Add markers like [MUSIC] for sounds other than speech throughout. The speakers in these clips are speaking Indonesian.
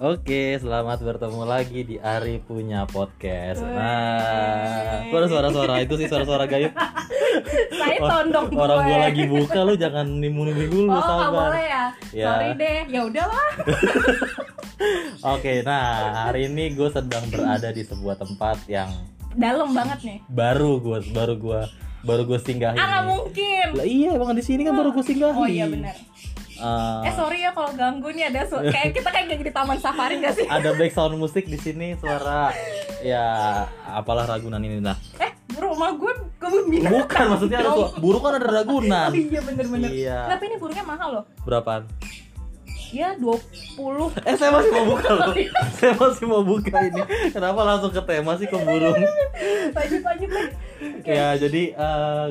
Oke, selamat bertemu lagi di Ari punya podcast. Nah, suara-suara itu sih suara-suara gayung. Saya tondong Orang gue. gua lagi buka lu jangan nimu-nimu dulu Oh, sabar. boleh ya? Ya. Sorry deh. Ya udahlah. [LAUGHS] Oke, nah hari ini gue sedang berada di sebuah tempat yang Dalam banget nih. baru gue baru gua baru gue singgahi. Ah, nggak nih. mungkin. Lah iya, emang di sini kan baru gue singgahi. Oh iya benar. Eh, Eh sorry ya kalau ganggu nih ada su- [LAUGHS] kayak kita kayak di taman safari gak sih? ada [LAUGHS] background musik di sini suara ya apalah ragunan ini nah Eh rumah gue kebun binatang. bukan maksudnya ada [LAUGHS] burung kan ada ragunan Oh iya bener-bener. Iya. Tapi ini burungnya mahal loh. berapaan Ya 20 eh saya masih mau buka loh saya masih mau buka ini kenapa langsung ke tema sih ke burung Lanjut lanjut lagi. ya jadi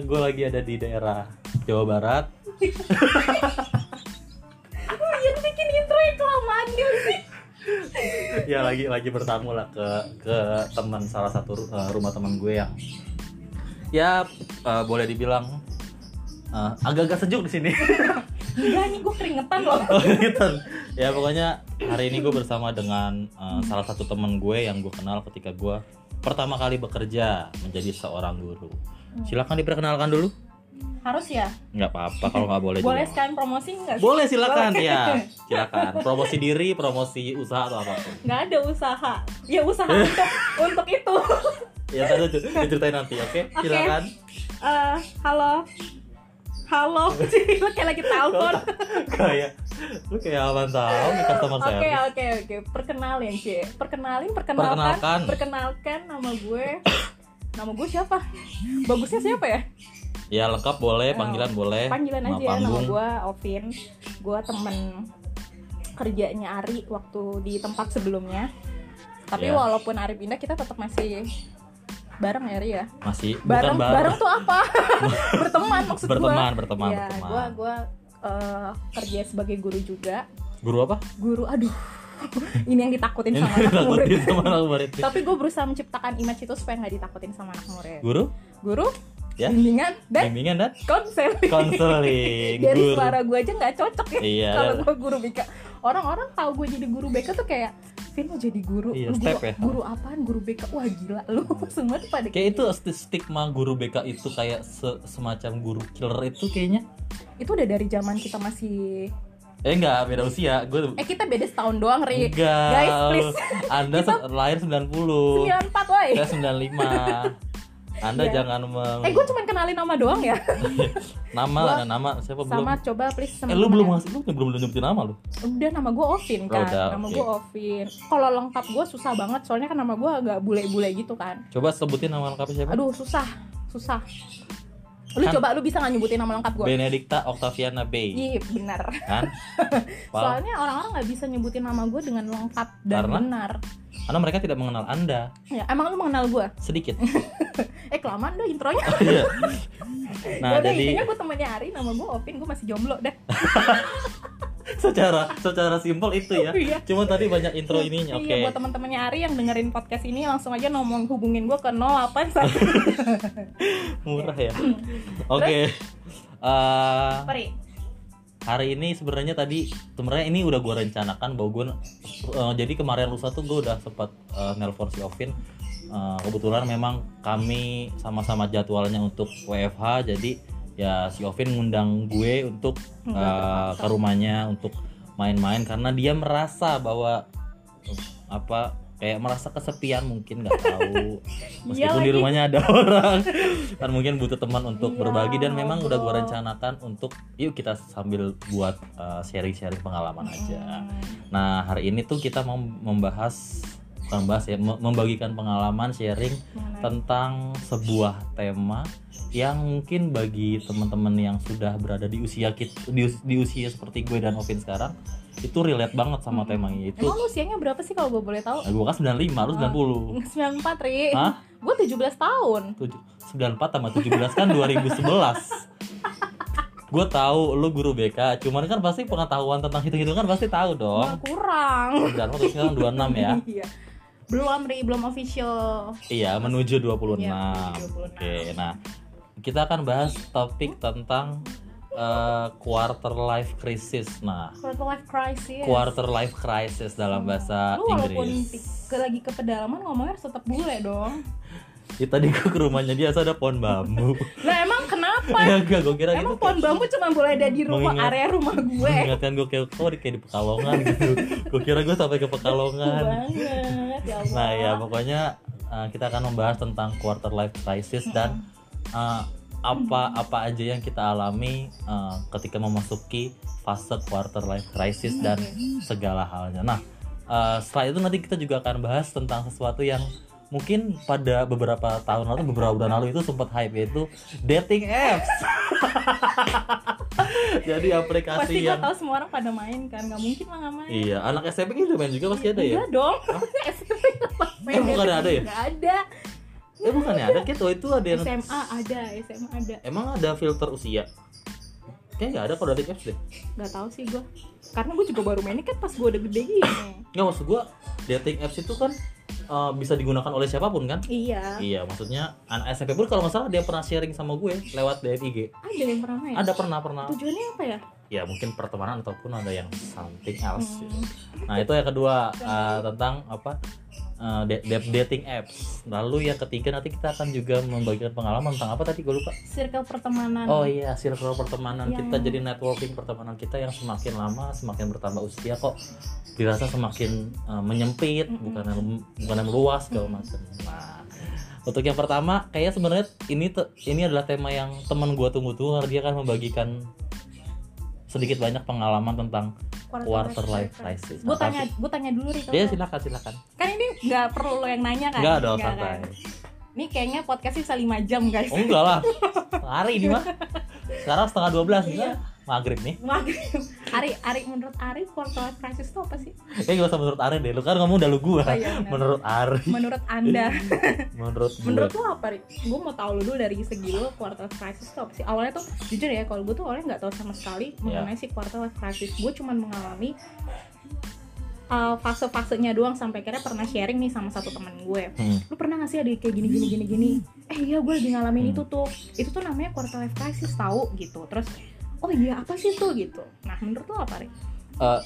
gue lagi ada di daerah Jawa Barat gak sih? ya lagi lagi bertamu lah ke ke teman salah satu eh, rumah teman gue yang ya eh, boleh dibilang eh, agak-agak sejuk di sini Enggak nih gue keringetan loh. [LAUGHS] Oh, gitu. Ya pokoknya hari ini gue bersama dengan uh, salah satu temen gue yang gue kenal ketika gue pertama kali bekerja menjadi seorang guru. Silakan diperkenalkan dulu. Harus ya? Nggak apa-apa kalau nggak boleh. [LAUGHS] Boleh juga. sekalian promosi nggak sih? Boleh silakan Boleh. ya. [LAUGHS] Silakan. Promosi diri, promosi usaha atau apa pun. nggak ada usaha ya usaha [LAUGHS] untuk untuk itu Ya tadi diceritain nanti, oke? Oke. Silakan. Eh, halo halo sih lo kayak lagi telepon kayak lu kayak apa tahu nih customer oke service. oke oke perkenalin cie perkenalin perkenalkan Perkenalkan. perkenalkan nama gue [COUGHS] nama gue siapa bagusnya siapa ya Ya lengkap boleh, panggilan boleh. panggilan Nama aja nama panggung. gue Ovin gue temen kerjanya Ari waktu di tempat sebelumnya tapi Ya. walaupun Ari pindah kita tetap masih bareng ya Ari ya Masih bareng bukan bareng tuh apa [LAUGHS] berteman maksud Berteman, gua berteman, ya berteman. gua gua eh, kerja sebagai guru juga Guru apa? guru aduh [LAUGHS] ini yang ditakutin sama anak murid sama anak murid. tapi gue berusaha menciptakan image itu supaya nggak ditakutin sama anak murid Guru? guru Ya. bimbingan dan Bimbingan dan konseling konseling [LAUGHS] dari guru. suara gue aja nggak cocok ya Iya. [LAUGHS] kalau gue guru BK orang-orang tahu gue jadi guru BK tuh kayak Vin mau jadi guru Iya, lu step guru, ya. guru apaan guru BK wah gila lu [LAUGHS] semua tuh pada Kayak itu gitu. sti- stigma guru BK itu kayak se- semacam guru killer itu kayaknya. itu udah dari zaman kita masih Eh enggak, beda usia. Gue eh kita beda setahun doang ri enggak. guys please Anda se- lahir 90. 94 woi Saya 95. Anda Iya. jangan mem- eh gue cuman kenalin nama doang ya [LAUGHS] nama gua- ada nama siapa belum? sama coba please sama Eh lu belum ya. ngasih lu belum nyebutin nama lu. udah nama gue Ovin Oh, kan udah, nama oke. gue Ovin kalau lengkap gue susah banget soalnya kan nama gue agak bule-bule gitu kan Coba sebutin nama lengkapnya siapa? aduh susah susah lu Kan- coba lu bisa nggak nyebutin nama lengkap gue Benedicta Octaviana Bey. iya benar Kan? [LAUGHS] Wow. soalnya orang-orang nggak bisa nyebutin nama gue dengan lengkap dan Karena? benar Karena mereka tidak mengenal Anda ya emang lu mengenal gue sedikit. [LAUGHS] eh kelamaan deh intronya Iya. [LAUGHS] Nah, Yaudah, jadi intinya gue temennya Ari nama gue Ovin gue masih jomblo deh [LAUGHS] secara secara simpel itu ya. Iya. Cuma tadi banyak intro ininya. Oke. Iya buat teman-temannya Ari yang dengerin podcast ini langsung aja ngomong hubungin gue ke 08 [LAUGHS] Murah ya. Oke. Eh, Peri. hari ini sebenarnya tadi sebenarnya ini udah gue rencanakan bahwa gue eh, jadi kemarin lusa tuh gue udah sempat eh, nelpon si Ovin Eh, kebetulan memang kami sama-sama jadwalnya untuk WFH jadi ya si Ovin ngundang gue untuk eh, terpaksa. ke rumahnya untuk main-main karena dia merasa bahwa eh, apa kayak merasa kesepian mungkin nggak [LAUGHS] tahu Iya meskipun di lagi. rumahnya ada [LAUGHS] orang kan mungkin butuh teman untuk Iya, berbagi dan memang udah gue rencanakan untuk yuk kita sambil buat uh, sharing-sharing pengalaman aja. Nah hari ini tuh kita mau membahas bukan membahas ya mem- membagikan pengalaman sharing Mengenai- tentang sebuah tema yang mungkin bagi teman-teman yang sudah berada di usia kita di, us- di usia seperti gue dan Ovin sekarang itu relate banget sama Hmm. tema ini itu Emang lu usianya berapa sih kalau gue boleh tahu? nah, gue kan 95 lu 90 94 Ri. Hah? Gue 17 tahun. Tujuh- 94 sama 17 kan 2011 gue tahu lu guru BK cuman kan pasti pengetahuan tentang hitung-hitungan pasti tahu dong. Wah, kurang. 94 terus sekarang 26 ya. [LAUGHS] Iya Belum Ri, belum official iya menuju 26 Iya, menuju 26. oke nah kita akan bahas topik tentang eh, quarter life crisis. Nah, quarter life crisis quarter life crisis dalam bahasa lu walaupun Inggris. ke, lagi ke pedalaman ngomongnya harus tetap bule dong [LAUGHS] Ya, tadi gue ke rumahnya dia ada pohon bambu. lah emang kenapa [LAUGHS] ya enggak, gue kira emang gitu. pohon bambu cuma boleh ada di rumah Mengingat- area rumah gue Mengingatkan gue kayak oh kayak di Pekalongan gitu. gue kira gue sampai ke Pekalongan. banget ya Allah Nah ya pokoknya uh, kita akan membahas tentang quarter life crisis dan uh, apa apa aja yang kita alami uh, ketika memasuki fase quarter life crisis dan segala halnya. Nah uh, setelah itu nanti kita juga akan bahas tentang sesuatu yang mungkin pada beberapa tahun lalu beberapa bulan lalu itu sempat hype yaitu dating apps. [LAUGHS] Jadi aplikasi pasti gue yang tahu semua orang pada main kan nggak mungkin lah nggak main iya anak SMP gitu main juga pasti ada ya. Enggak dong SMP [LAUGHS] main Eh, bukannya ada ya? nggak ada Eh bukannya ada gitu itu ada yang SMA ada SMA ada Emang ada filter usia? Kayaknya nggak ada kalau dating apps deh. nggak tahu sih gue karena gue juga baru mainnya kan pas gue udah gede gini Nggak maksud gua dating apps itu kan uh, bisa digunakan oleh siapa pun kan? iya Iya, maksudnya anak SMP pun kalau nggak salah dia pernah sharing sama gue lewat DM IG. ada yang pernah main Ada pernah pernah. tujuannya apa ya Ya mungkin pertemanan ataupun ada yang something else. gitu. Hmm. Nah itu yang kedua uh, tentang apa uh, da- da- dating apps. Lalu yang ketiga nanti kita akan juga membagikan pengalaman tentang apa tadi gue lupa. circle pertemanan Oh iya, circle pertemanan Yang- kita jadi networking pertemanan kita yang semakin lama semakin bertambah usia kok dirasa semakin uh, menyempit, bukan bukan meluas segala macam. Nah, untuk yang pertama kayaknya sebenarnya ini ini adalah tema yang teman gua tunggu-tunggu karena dia akan membagikan sedikit banyak pengalaman tentang quarter life crisis. gue Nah, tanya gue tanya dulu Rito Ya silakan silakan. kan ini nggak perlu lo yang nanya kan Enggak dong Nggak santai. kan? ini kayaknya podcast bisa 5 jam guys Oh enggak lah. [LAUGHS] Hari ini mah. Sekarang setengah 12 Iya. Maghrib nih. Maghrib. [LAUGHS] Ari, Ari menurut Ari quarter life crisis itu apa sih? Eh gak usah menurut Ari deh, lu kan ngomong udah lu gua. Oh, iya, menurut Ari, Menurut Anda, [LAUGHS] menurut gue. menurut lo apa, Ri? Gue mau tahu lu dulu dari segi lo quarter life crisis itu apa sih? Awalnya tuh jujur ya, kalau gue tuh awalnya nggak tahu sama sekali mengenai si quarter life crisis. Gue cuman mengalami uh, fase-fasenya doang sampai akhirnya pernah sharing nih sama satu teman gue. Hmm. Lu pernah gak sih ada kayak gini gini gini gini? Eh iya gue lagi ngalamin Hmm. itu tuh. Itu tuh namanya quarter life crisis tahu gitu. Terus oh iya apa sih tuh gitu. Nah menurut lo apa, Ri? Eh,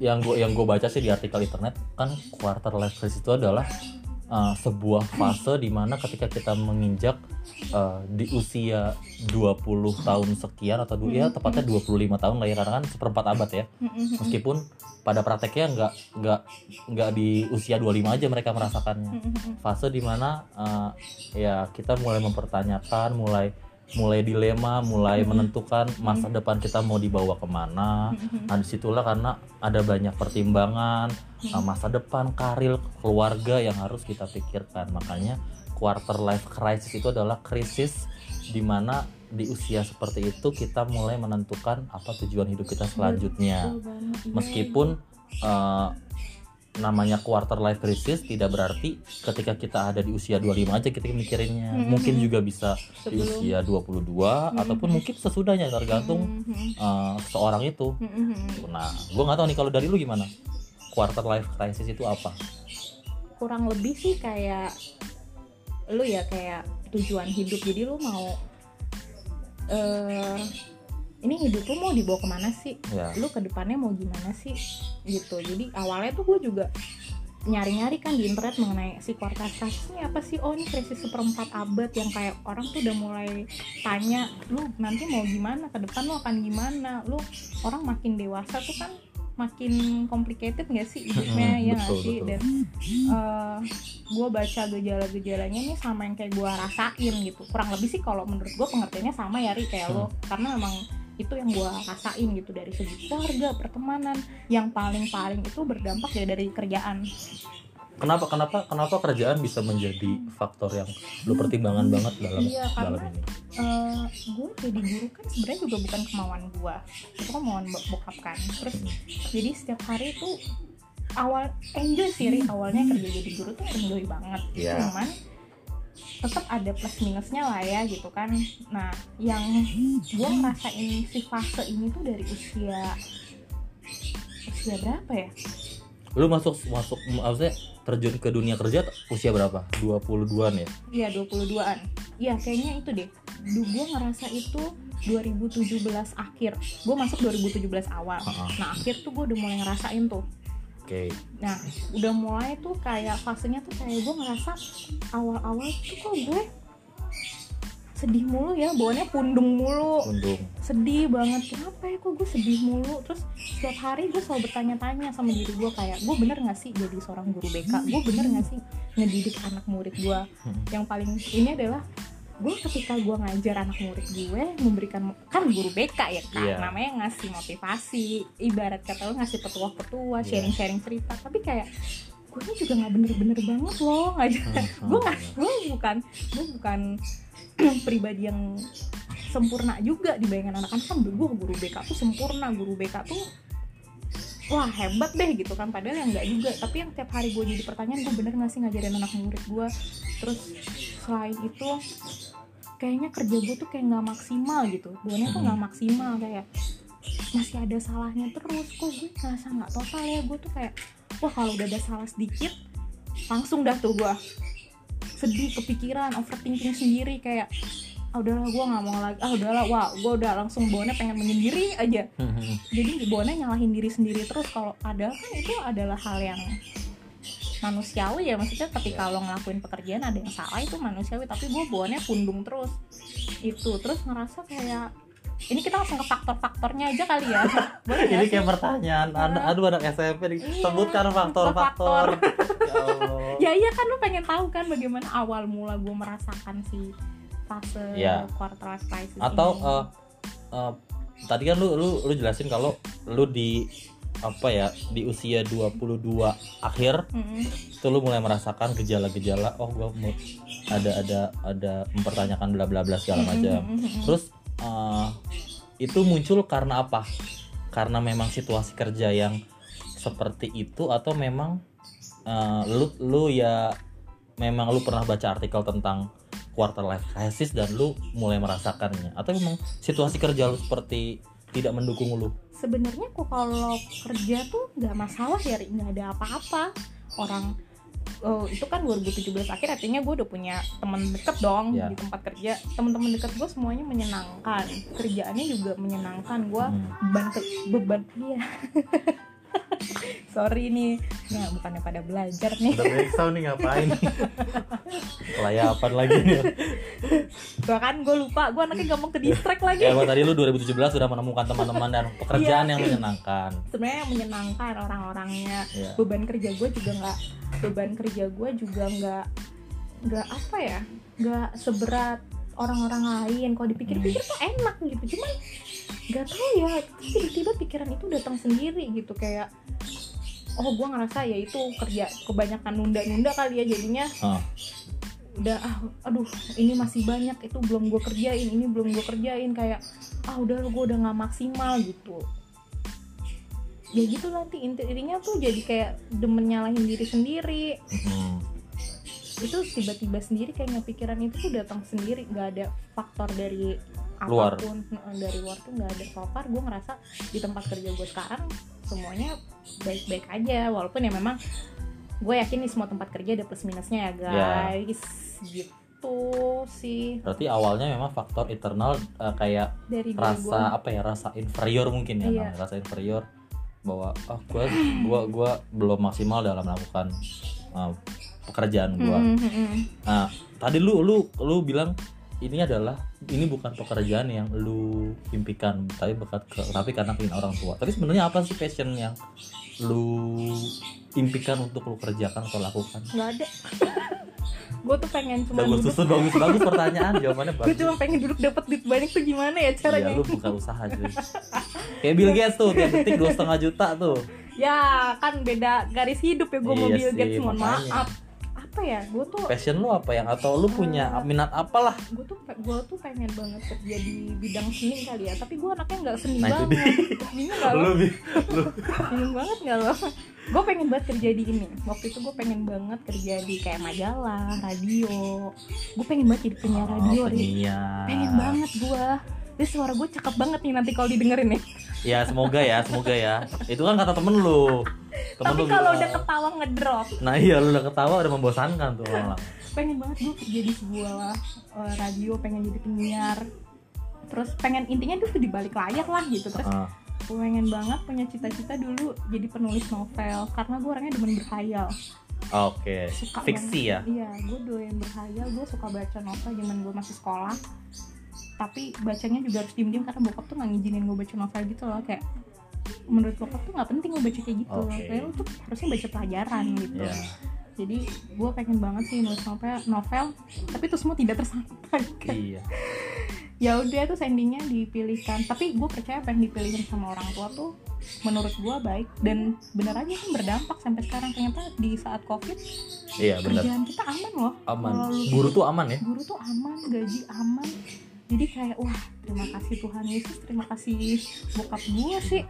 yang gue yang gue baca sih di artikel internet kan quarter life crisis itu adalah uh, sebuah fase di mana ketika kita menginjak uh, di usia 20 tahun sekian atau ya Hmm. tepatnya 25 tahun lah ya karena kan seperempat abad ya Mm-mm. meskipun pada prakteknya nggak nggak nggak di usia 25 aja mereka merasakannya Mm-mm. fase di mana uh, ya kita mulai mempertanyakan mulai mulai dilema mulai menentukan masa depan kita mau dibawa ke mana. Mm-mm. nah di situlah karena ada banyak pertimbangan uh, masa depan karir keluarga yang harus kita pikirkan. Makanya quarter life crisis itu adalah krisis di mana di usia seperti itu kita mulai menentukan apa tujuan hidup kita selanjutnya. meskipun uh, namanya quarter life crisis tidak berarti ketika kita ada di usia 25 aja kita mikirinnya Mhm. mungkin juga bisa di Sebelum. usia 22 ataupun mungkin sesudahnya tergantung Mhm. uh, seorang itu Mhm. nah gue nggak tahu nih kalau dari lu gimana quarter life crisis itu apa kurang lebih sih kayak lu ya kayak tujuan hidup jadi lu mau eh ini hidup lu mau dibawa ke mana sih? Ya. Lu ke depannya mau gimana sih? Gitu. Jadi awalnya tuh gue juga nyari-nyari kan di internet mengenai si crisis ini apa sih? Oh ini krisis seperempat abad yang kayak orang tuh udah mulai tanya lu nanti mau gimana? Ke depan lu akan gimana? Lu orang makin dewasa tuh kan makin complicated gak sih hidupnya ya nggak betul, sih? betul. dan gue baca gejala-gejalanya nih sama yang kayak gue rasain gitu. Kurang lebih sih kalau menurut gue pengertiannya sama ya Ri kayak lo. Karena memang itu yang gue rasain gitu dari segi keluarga pertemanan. Yang paling paling itu berdampak ya dari kerjaan. Kenapa kenapa kenapa kerjaan bisa menjadi faktor yang lu pertimbangan banget dalam Iya, dalam karena- ini? Eh gue jadi guru kan sebenarnya juga bukan kemauan gue itu kan kemauan bo- bokap kan. Terus Hmm. jadi setiap hari itu awal enjoy sih Ri. awalnya kerja jadi guru tuh enjoy banget. Iya. cuman tetap ada plus minusnya lah ya gitu kan. Nah yang gue ngerasain si fase ini tuh dari usia usia berapa ya? Lu masuk masuk maksudnya terjun ke dunia kerja usia berapa? 22an ya? Iya 22an Iya kayaknya itu deh. Duh gue ngerasa itu 2017 akhir. Gue masuk 2017 awal. Ha-ha. nah akhir tuh gue udah mulai ngerasain tuh oke. Nah udah mulai tuh kayak fasenya tuh kayak gue ngerasa awal-awal tuh kok gue sedih mulu ya bawaannya pundung mulu. Undung sedih banget. Kenapa ya kok gue sedih mulu? Terus setiap hari gue selalu bertanya-tanya sama diri gue kayak gue bener gak sih jadi seorang guru BK gue bener gak sih ngedidik anak murid gue Hmm. yang paling ini adalah gue ketika gue ngajar anak murid gue memberikan kan guru BK ya kan Iya. namanya ngasih motivasi ibarat kata lo ngasih petua-petua Iya. sharing-sharing cerita tapi kayak gue ini juga nggak bener-bener banget loh ngajar Hmm, [LAUGHS] gue hmm, nggak gue bukan gue bukan [CLEARS THROAT] pribadi yang sempurna juga di bayangan anak-anak kan gue guru BK tuh sempurna guru BK tuh wah hebat deh gitu kan padahal yang nggak juga tapi yang tiap hari gue jadi pertanyaan gue bener nggak sih ngajarin anak murid gue terus selain itu kayaknya kerja gue tuh kayak nggak maksimal gitu. Gue tuh nggak maksimal kayak masih ada salahnya terus. Kok gue ngerasa nggak total ya? Gue tuh kayak wah kalau udah ada salah sedikit langsung dah tuh gue sedih kepikiran overthinking sendiri kayak ah udahlah gue nggak mau lagi. Ah udahlah wah gue udah langsung bawaannya pengen menyendiri aja. Hmm, jadi bawaannya nyalahin diri sendiri terus. Kalau ada kan itu adalah hal yang manusiawi ya maksudnya ketika lo ngelakuin pekerjaan ada yang salah itu manusiawi tapi gue bawaannya pundung terus itu terus ngerasa kayak ini kita langsung ke faktor-faktornya aja kali ya [LAUGHS] boleh ini kayak pertanyaan ada aduh anak SMP nih. Iya. sebutkan faktor-faktor [LAUGHS] ya ya iya kan lo pengen tahu kan bagaimana awal mula gue merasakan si fase Iya. quarter life crisis atau ini. eh, eh, tadi kan lu lu lu jelasin kalau lu di apa ya di usia 22 akhir Mm-mm. itu lu mulai merasakan gejala-gejala oh gua mau ada ada ada mempertanyakan bla bla bla segala macam Mm-mm, mm-mm. terus eh, itu muncul karena apa karena memang situasi kerja yang seperti itu atau memang eh, lu lu ya memang lu pernah baca artikel tentang quarter life crisis dan lu mulai merasakannya atau memang situasi kerja lu seperti tidak mendukung lu sebenarnya kok kalau kerja tuh nggak masalah ya nggak ada apa-apa. Orang oh, itu kan 2017 akhir artinya gue udah punya teman deket dong Ya. di tempat kerja. Teman-teman deket gue semuanya menyenangkan. Kerjaannya juga menyenangkan. Gue Hmm. beban ke, beban iya [LAUGHS] [LAUGHS] sorry nih. Ya bukannya pada belajar nih. Udah breakdown nih ngapain Kelayapan lagi nih. Bahkan gue lupa gue anaknya gampang ke distract lagi. Ya tadi lu 2017 sudah menemukan teman-teman dan pekerjaan yang menyenangkan. Sebenarnya yang menyenangkan orang-orangnya. Ya. beban kerja gue juga nggak beban kerja gue juga nggak nggak apa ya nggak seberat orang-orang lain. Kalau dipikir-pikir tuh enak gitu. Cuman nggak tahu ya tiba-tiba pikiran itu datang sendiri gitu kayak oh gue ngerasa ya itu kerja kebanyakan nunda-nunda kali ya jadinya Ah. udah ah aduh ini masih banyak itu belum gue kerjain ini belum gue kerjain kayak ah udah gue udah nggak maksimal gitu ya gitu nanti intinya tuh jadi kayak demen nyalahin diri sendiri Hmm. Itu tiba-tiba sendiri kayaknya pikiran itu tuh datang sendiri. Nggak ada faktor dari Luar. apa pun dari luar tuh nggak ada. So far gue ngerasa di tempat kerja gue sekarang semuanya baik-baik aja. Walaupun ya memang gue yakin nih semua tempat kerja ada plus minusnya ya guys. Gitu sih. Berarti awalnya memang faktor internal eh, kayak dari rasa gue apa ya rasa inferior mungkin ya Iya. rasa inferior. Bahwa ah gua gua gua belum maksimal dalam melakukan eh, pekerjaan gua. Mm, mm, mm. Nah, tadi lu lu lu bilang ini adalah ini bukan pekerjaan yang lu impikan, tapi bekat ke, tapi karena keinginan orang tua. Tapi sebenarnya apa sih passion yang lu impikan untuk lu kerjakan atau lakukan? nggak ada [LAUGHS] gue tuh pengen cuma gue duduk susun bagus-bagus [LAUGHS] pertanyaan jawabannya gue bagus. cuma pengen duduk dapat duit banyak tuh gimana ya caranya lu buka usaha cuy. Kayak Bill Gates tuh, tiap detik dua setengah juta tuh. ya kan beda garis hidup ya gue mau Iya Bill sih, Gates mohon maaf apa ya? Gue tuh Passion lu apa yang? Atau lu punya minat apalah? gue tuh gue tuh pengen banget kerja di bidang seni kali ya tapi gue anaknya nggak seni Nah, banget. bingung [LAUGHS] nggak lo bingung banget nggak lo gue pengen banget kerja di ini. Waktu itu gue pengen banget kerja di kayak majalah radio. Gue pengen banget jadi penyiar Oh, radio penyiar. pengen banget gue Terus suara gue cakep banget nih nanti kalau didengerin nih Ya semoga ya, semoga ya. Itu kan kata temen lu. Temen Tapi kalau udah ketawa ngedrop. Nah iya lu udah ketawa udah membosankan tuh pengen banget gue kerja di sebuah eh, radio pengen jadi penyiar. Terus pengen intinya itu di balik layar lah gitu. Terus gue pengen banget punya cita-cita dulu jadi penulis novel. Karena gue orangnya demen berhayal. Oke Suka fiksi ya? Iya gue doyan berhayal. Gue suka baca novel zaman gue masih sekolah tapi bacanya juga harus diem-diem karena bokap tuh nggak ngizinin gue baca novel gitu loh. Kayak menurut bokap tuh nggak penting gue baca kayak gitu Oke. kayak lu tuh harusnya baca pelajaran gitu. ya jadi gue pengen banget sih nulis novel novel tapi itu semua tidak tersampaikan. Iya. [LAUGHS] Ya udah tuh endingnya dipilihkan. Tapi gue percaya apa yang dipilihin sama orang tua tuh menurut gue baik. Dan bener aja kan berdampak sampai sekarang. Ternyata di saat covid iya benar. kerjaan kita aman loh. Aman. Guru tuh aman ya? Guru tuh aman gaji aman jadi kayak wah terima kasih Tuhan Yesus terima kasih bokap gue sih.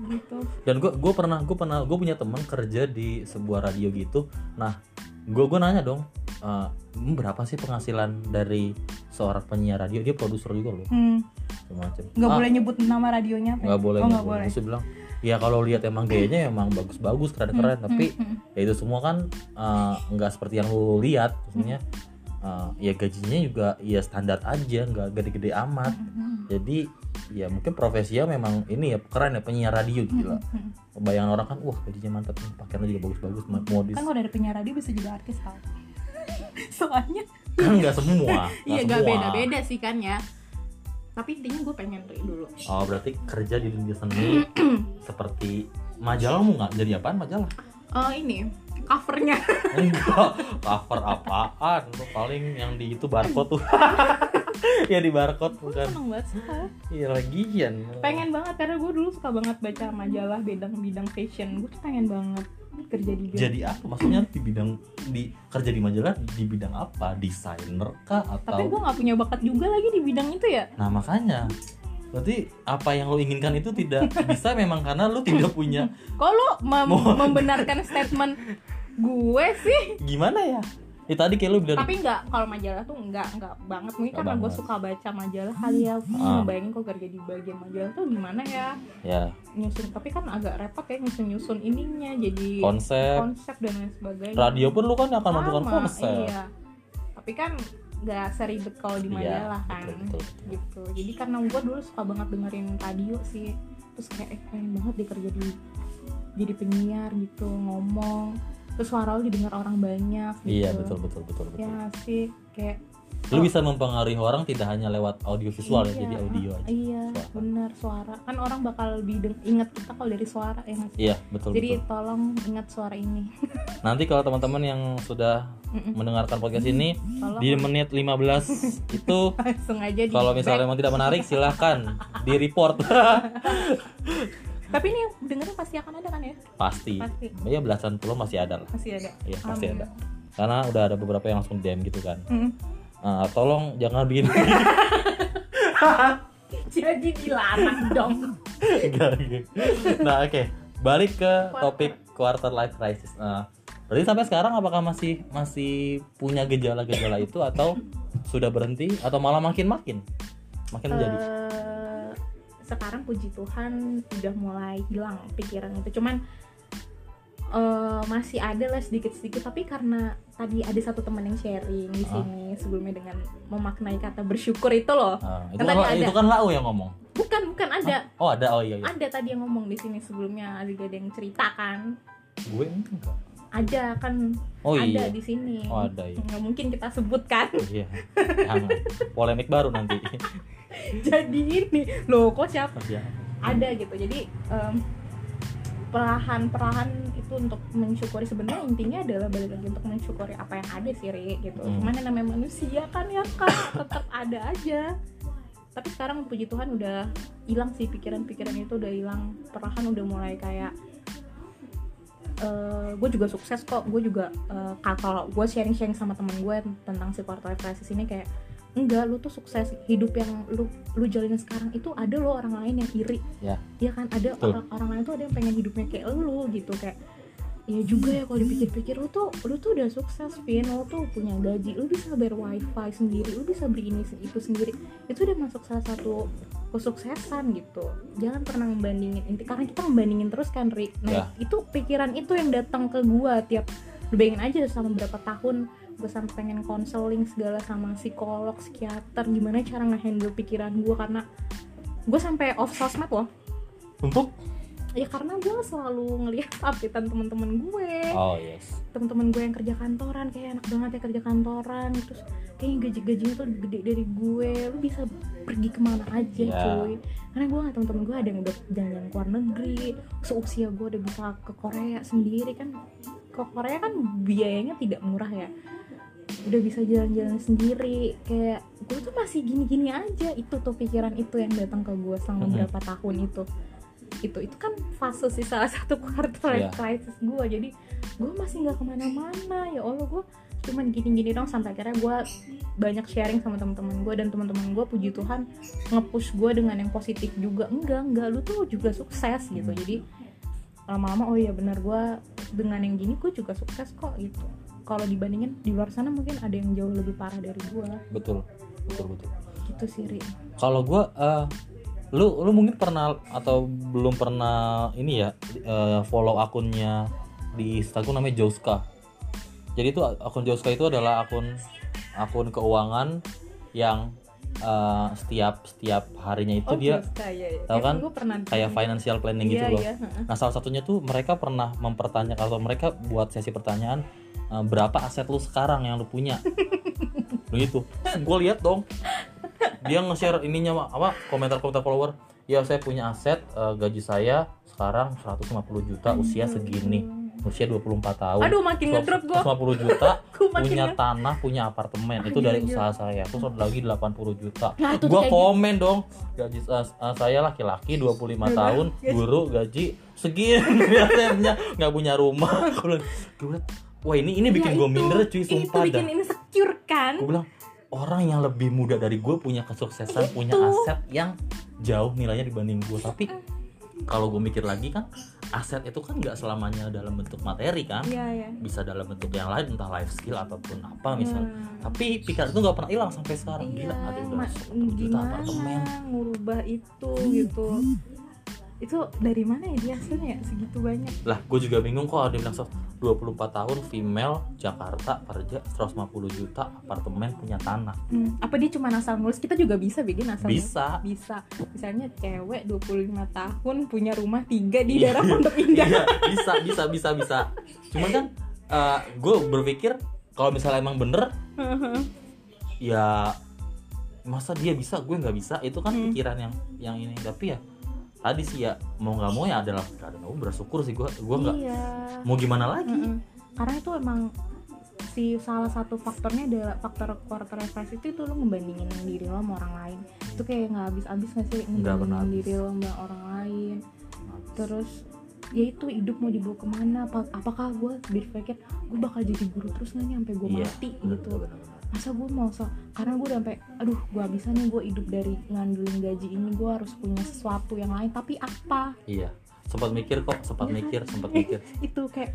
Gitu. Dan gue gue pernah gue pernah gue punya teman kerja di sebuah radio gitu. Nah gue gue nanya dong "Hmm, berapa sih penghasilan dari seorang penyiar radio? Dia produser juga loh. Hmm, semacam. Nggak "Ah, boleh nyebut nama radionya apa ya? nggak boleh oh, nggak boleh. Terus bilang ya kalau lihat emang gayanya emang bagus-bagus keren-keren Hmm, tapi hmm, hmm. ya itu semua kan eh, nggak seperti yang lu lihat maksudnya eh, ya gajinya juga ya standar aja nggak gede-gede amat. Hmm, hmm, jadi ya mungkin profesinya memang ini ya keren ya penyiar radio gila hmm, hmm. bayangan orang kan wah gajinya mantap nih pakaiannya juga bagus-bagus modis. Kan kalau dari penyiar radio bisa juga artis tau [LAUGHS] soalnya kan nggak semua [LAUGHS] iya nggak beda-beda sih kan ya. Tapi intinya gue pengen dulu. Oh berarti kerja di dunia seni [CLEARS THROAT] seperti majalah mau nggak? Jadi apaan majalah? Oh ini covernya. [LAUGHS] Enggak cover apaan? Lu paling yang di itu barcode tuh. [LAUGHS] Ya di barcode gue bukan? seneng banget iya lagian. Pengen banget karena gue dulu suka banget baca majalah bidang-bidang fashion. Gue tuh pengen banget kerja di bidang jadi apa? Maksudnya di bidang di kerja di majalah di bidang apa? Desainer kah tapi atau gue nggak punya bakat juga lagi di bidang itu ya? Nah makanya. Berarti apa yang lo inginkan itu tidak bisa memang karena lo tidak punya [LAUGHS] kok lu mem- Mau- membenarkan statement gue sih. Gimana ya? Ya tadi kayak lo bilang tapi nggak kalau majalah tuh nggak nggak banget. Mungkin karena gue suka baca majalah kali ya. Gue Ah. bayangin kok kerja di bagian majalah tuh gimana ya? Ya. Nyusun tapi kan agak repot ya nyusun nyusun ininya jadi konsep. konsep dan lain sebagainya. Radio pun lo kan akan Sama, konsep. iya. Tapi kan nggak seribet kalau di Iya, majalah kan. betul, betul, betul. gitu. Jadi karena gue dulu suka banget dengerin radio sih. Terus kayak eh pengen banget deh kerja di jadi penyiar gitu ngomong terus suara lu didengar orang banyak gitu. iya betul betul betul betul. Ya sih kayak lo bisa mempengaruhi orang tidak hanya lewat audio visual ya Iya, jadi audio aja. iya Suara. benar suara. Kan orang bakal lebih inget kita kalau dari suara ya sih? iya betul jadi betul. tolong ingat suara ini. [LAUGHS] Nanti kalau teman-teman yang sudah Mm-mm. mendengarkan podcast ini tolong. di menit 15 itu [LAUGHS] langsung aja di kalau misalnya memang tidak menarik silahkan di report [LAUGHS] tapi ini yang dengerin pasti akan ada kan ya? Pasti. Pasti. Ya belasan puluh masih ada lah. Masih ada. Iya pasti ada. Karena udah ada beberapa yang langsung DM gitu kan. Mm. Ah, tolong jangan bikin [LAUGHS] [LAUGHS] jadi dilarang dong. Nah oke. Balik ke topik quarter life crisis. Nah, berarti sampai sekarang apakah masih masih punya gejala-gejala itu atau sudah berhenti atau malah makin makin makin menjadi? Eh, sekarang puji Tuhan udah mulai hilang pikiran itu. Cuman eh, masih ada lah sedikit-sedikit. Tapi karena tadi ada satu teman yang sharing di Ah. sini sebelumnya dengan memaknai kata bersyukur itu loh. Ah, itu, Kan ada. itu kan lau yang ngomong? Bukan bukan ada. Oh ada. Oh iya, iya. ada tadi yang ngomong di sini sebelumnya ada ada yang cerita kan. Gue enggak ada kan oh iya. ada di sini. Oh ada iya. Nggak mungkin kita sebutkan. Iya. Jangan. Polemik baru nanti [LAUGHS] [LAUGHS] jadi ini. Loh kok siapa? Ada gitu. Jadi em, perlahan-perlahan itu untuk mensyukuri sebenarnya intinya adalah balik lagi untuk mensyukuri apa yang ada sih Ri gitu. Hmm. cuman yang namanya manusia kan ya kan tetap ada aja. Tapi sekarang puji Tuhan udah hilang sih pikiran-pikiran itu udah hilang. Perlahan udah mulai kayak gue juga sukses kok. Gue juga eh, kalau gue sharing-sharing sama temen gue tentang si quarter crisis ini kayak enggak lu tuh sukses hidup yang lu lu jalanin sekarang itu ada loh orang lain yang iri Ya. ya kan ada Betul. orang orang lain tuh ada yang pengen hidupnya kayak lu gitu kayak ya juga ya kalau dipikir-pikir lu tuh lu tuh udah sukses Vin lu tuh punya gaji lu bisa bayar wifi sendiri lu bisa beli ini itu sendiri itu udah masuk salah satu kesuksesan gitu jangan pernah membandingin inti karena kita membandingin terus kan Ya. nah itu pikiran itu yang datang ke gua tiap lu bayangin aja sama berapa tahun gue sampai pengen konseling segala sama psikolog psikiater gimana cara ngehandle pikiran gue karena gue sampai off sosmed loh. Untuk? Ya karena gue selalu ngelihat updatean teman-teman gue oh yes. Teman-teman gue yang kerja kantoran kayak enak banget ya kerja kantoran. Terus kayaknya gaji gajinya tuh gede dari gue lu bisa pergi ke mana aja Ya. cuy. Karena gue nggak teman-teman gue ada yang udah jalan-jalan ke luar negeri. Seusia gue udah bisa ke Korea sendiri kan. Ke Korea kan biayanya tidak murah ya udah bisa jalan-jalan sendiri. Kayak gue tuh masih gini-gini aja. Itu tuh pikiran itu yang datang ke gue selama Mhm. beberapa tahun itu. Itu itu kan fase sih salah satu [LAUGHS] quarter life Iya. crisis gue jadi gue masih nggak ke mana-mana. Ya allah gue cuman gini-gini dong sampai akhirnya gue banyak sharing sama teman-teman gue dan teman-teman gue puji Tuhan nge-push gue dengan yang positif juga. Enggak enggak. Lu tuh juga sukses gitu. Jadi lama-lama oh iya benar gue dengan yang gini gue juga sukses kok gitu kalau dibandingin di luar sana mungkin ada yang jauh lebih parah dari gue betul betul betul gitu sih Ri kalau gue lu lu mungkin pernah atau belum pernah ini ya eh, follow akunnya di Instagram namanya Joska jadi itu akun Joska itu adalah akun akun keuangan yang eh, setiap setiap harinya itu dia Joska, ya, ya. tahu Ya, kan? kayak financial planning iya, gitu loh heeh. Nah salah satunya tuh mereka pernah mempertanyakan atau mereka buat sesi pertanyaan eh, berapa aset lu sekarang yang lu punya? [LAUGHS] Begitu. Gue lihat dong. Dia nge-share ininya apa? Komentar-komentar follower. Ya saya punya aset eh, gaji saya sekarang 150 juta usia segini. Usia 24 tahun. Aduh makin ngedrop gue 150 [LAUGHS] juta gue punya tanah punya apartemen. Itu iya, dari iya. usaha saya. Terus ada lagi 80 juta. Nah itu gua kayak komen dong. Gaji uh, uh, saya laki-laki 25 tahun Gaji. guru gaji segini. [LAUGHS] Biasanya nggak punya rumah. Bilang, wah ini ini bikin Ya, gue itu- minder cuy itu sumpah bikin dah. insecure kan? Gue bilang orang yang lebih muda dari gue punya kesuksesan punya Itu. aset yang jauh nilainya dibanding gue tapi kalau gue mikir lagi kan aset itu kan nggak selamanya dalam bentuk materi kan? Iya ya bisa dalam bentuk yang lain entah life skill ataupun apa misalnya Nah, tapi pikiran itu nggak pernah hilang sampai sekarang. Iya gila ada udah ma- 10 juta apartemen. ngurubah itu gitu itu dari mana ya dia? Hasilnya ya? segitu banyak. Lah gue juga bingung kok ada bilang so 24 tahun female Jakarta kerja 150 juta apartemen punya tanah. Hmm, apa dia cuma asal nulis kita juga bisa bikin asal nulis. bisa. Bisa. Misalnya cewek 25 tahun punya rumah tiga di Iya. daerah Pondok Indah. Iya bisa bisa bisa bisa. Cuman kan gue berpikir kalau misalnya emang bener [LAUGHS] ya masa dia bisa gue nggak bisa. Itu kan Hmm. pikiran yang yang ini. Tapi ya tadi sih ya mau nggak mau ya adalah keadaan gue bersyukur sih gue gue nggak iya. mau gimana lagi. Mm-mm. karena itu emang si salah satu faktornya adalah faktor quarter life itu tuh lo ngebandingin diri lo sama orang lain. Itu kayak nggak habis-habis nggak sih? Nggak pernah ngebandingin habis. diri lo sama orang lain. Terus ya itu hidup mau dibawa ke mana? Apa apakah gue berpikir gue bakal jadi guru terus nggak nih sampai gue Iya, mati? bener, gitu. bener, bener. Masa gue mau so karena gue udah sampai aduh gue bisa nih gue hidup dari ngandelin gaji ini gue harus punya sesuatu yang lain. Tapi apa? Iya. Sempat mikir kok sempat kan? mikir sempat mikir. [LAUGHS] Itu kayak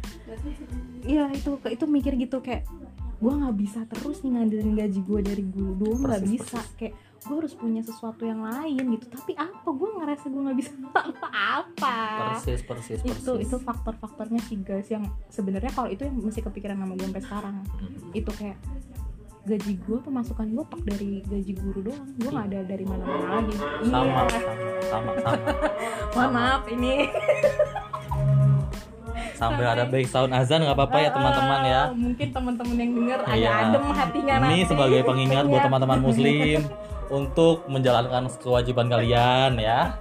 iya itu itu mikir gitu kayak gue nggak bisa terus nih ngandelin gaji gue dari guru doang nggak Persis, bisa. kayak gue harus punya sesuatu yang lain gitu. Tapi apa? Gue ngerasa gue nggak bisa apa apa persis persis persis. itu itu faktor-faktornya sih guys yang sebenarnya kalau itu yang masih kepikiran sama gue sampai sekarang. Hmm. itu kayak gaji gue pemasukan gue pak dari gaji guru doang. Gue nggak ada dari mana-mana lagi. Sama iya. sama sama sama. [LAUGHS] Mohon maaf ini. Sambil ada back sound azan nggak apa-apa ya teman-teman ya. Ah, mungkin teman-teman yang denger agak Iya. adem hatinya ini nanti. sebagai pengingat buat Iya. teman-teman muslim [LAUGHS] untuk menjalankan kewajiban kalian ya.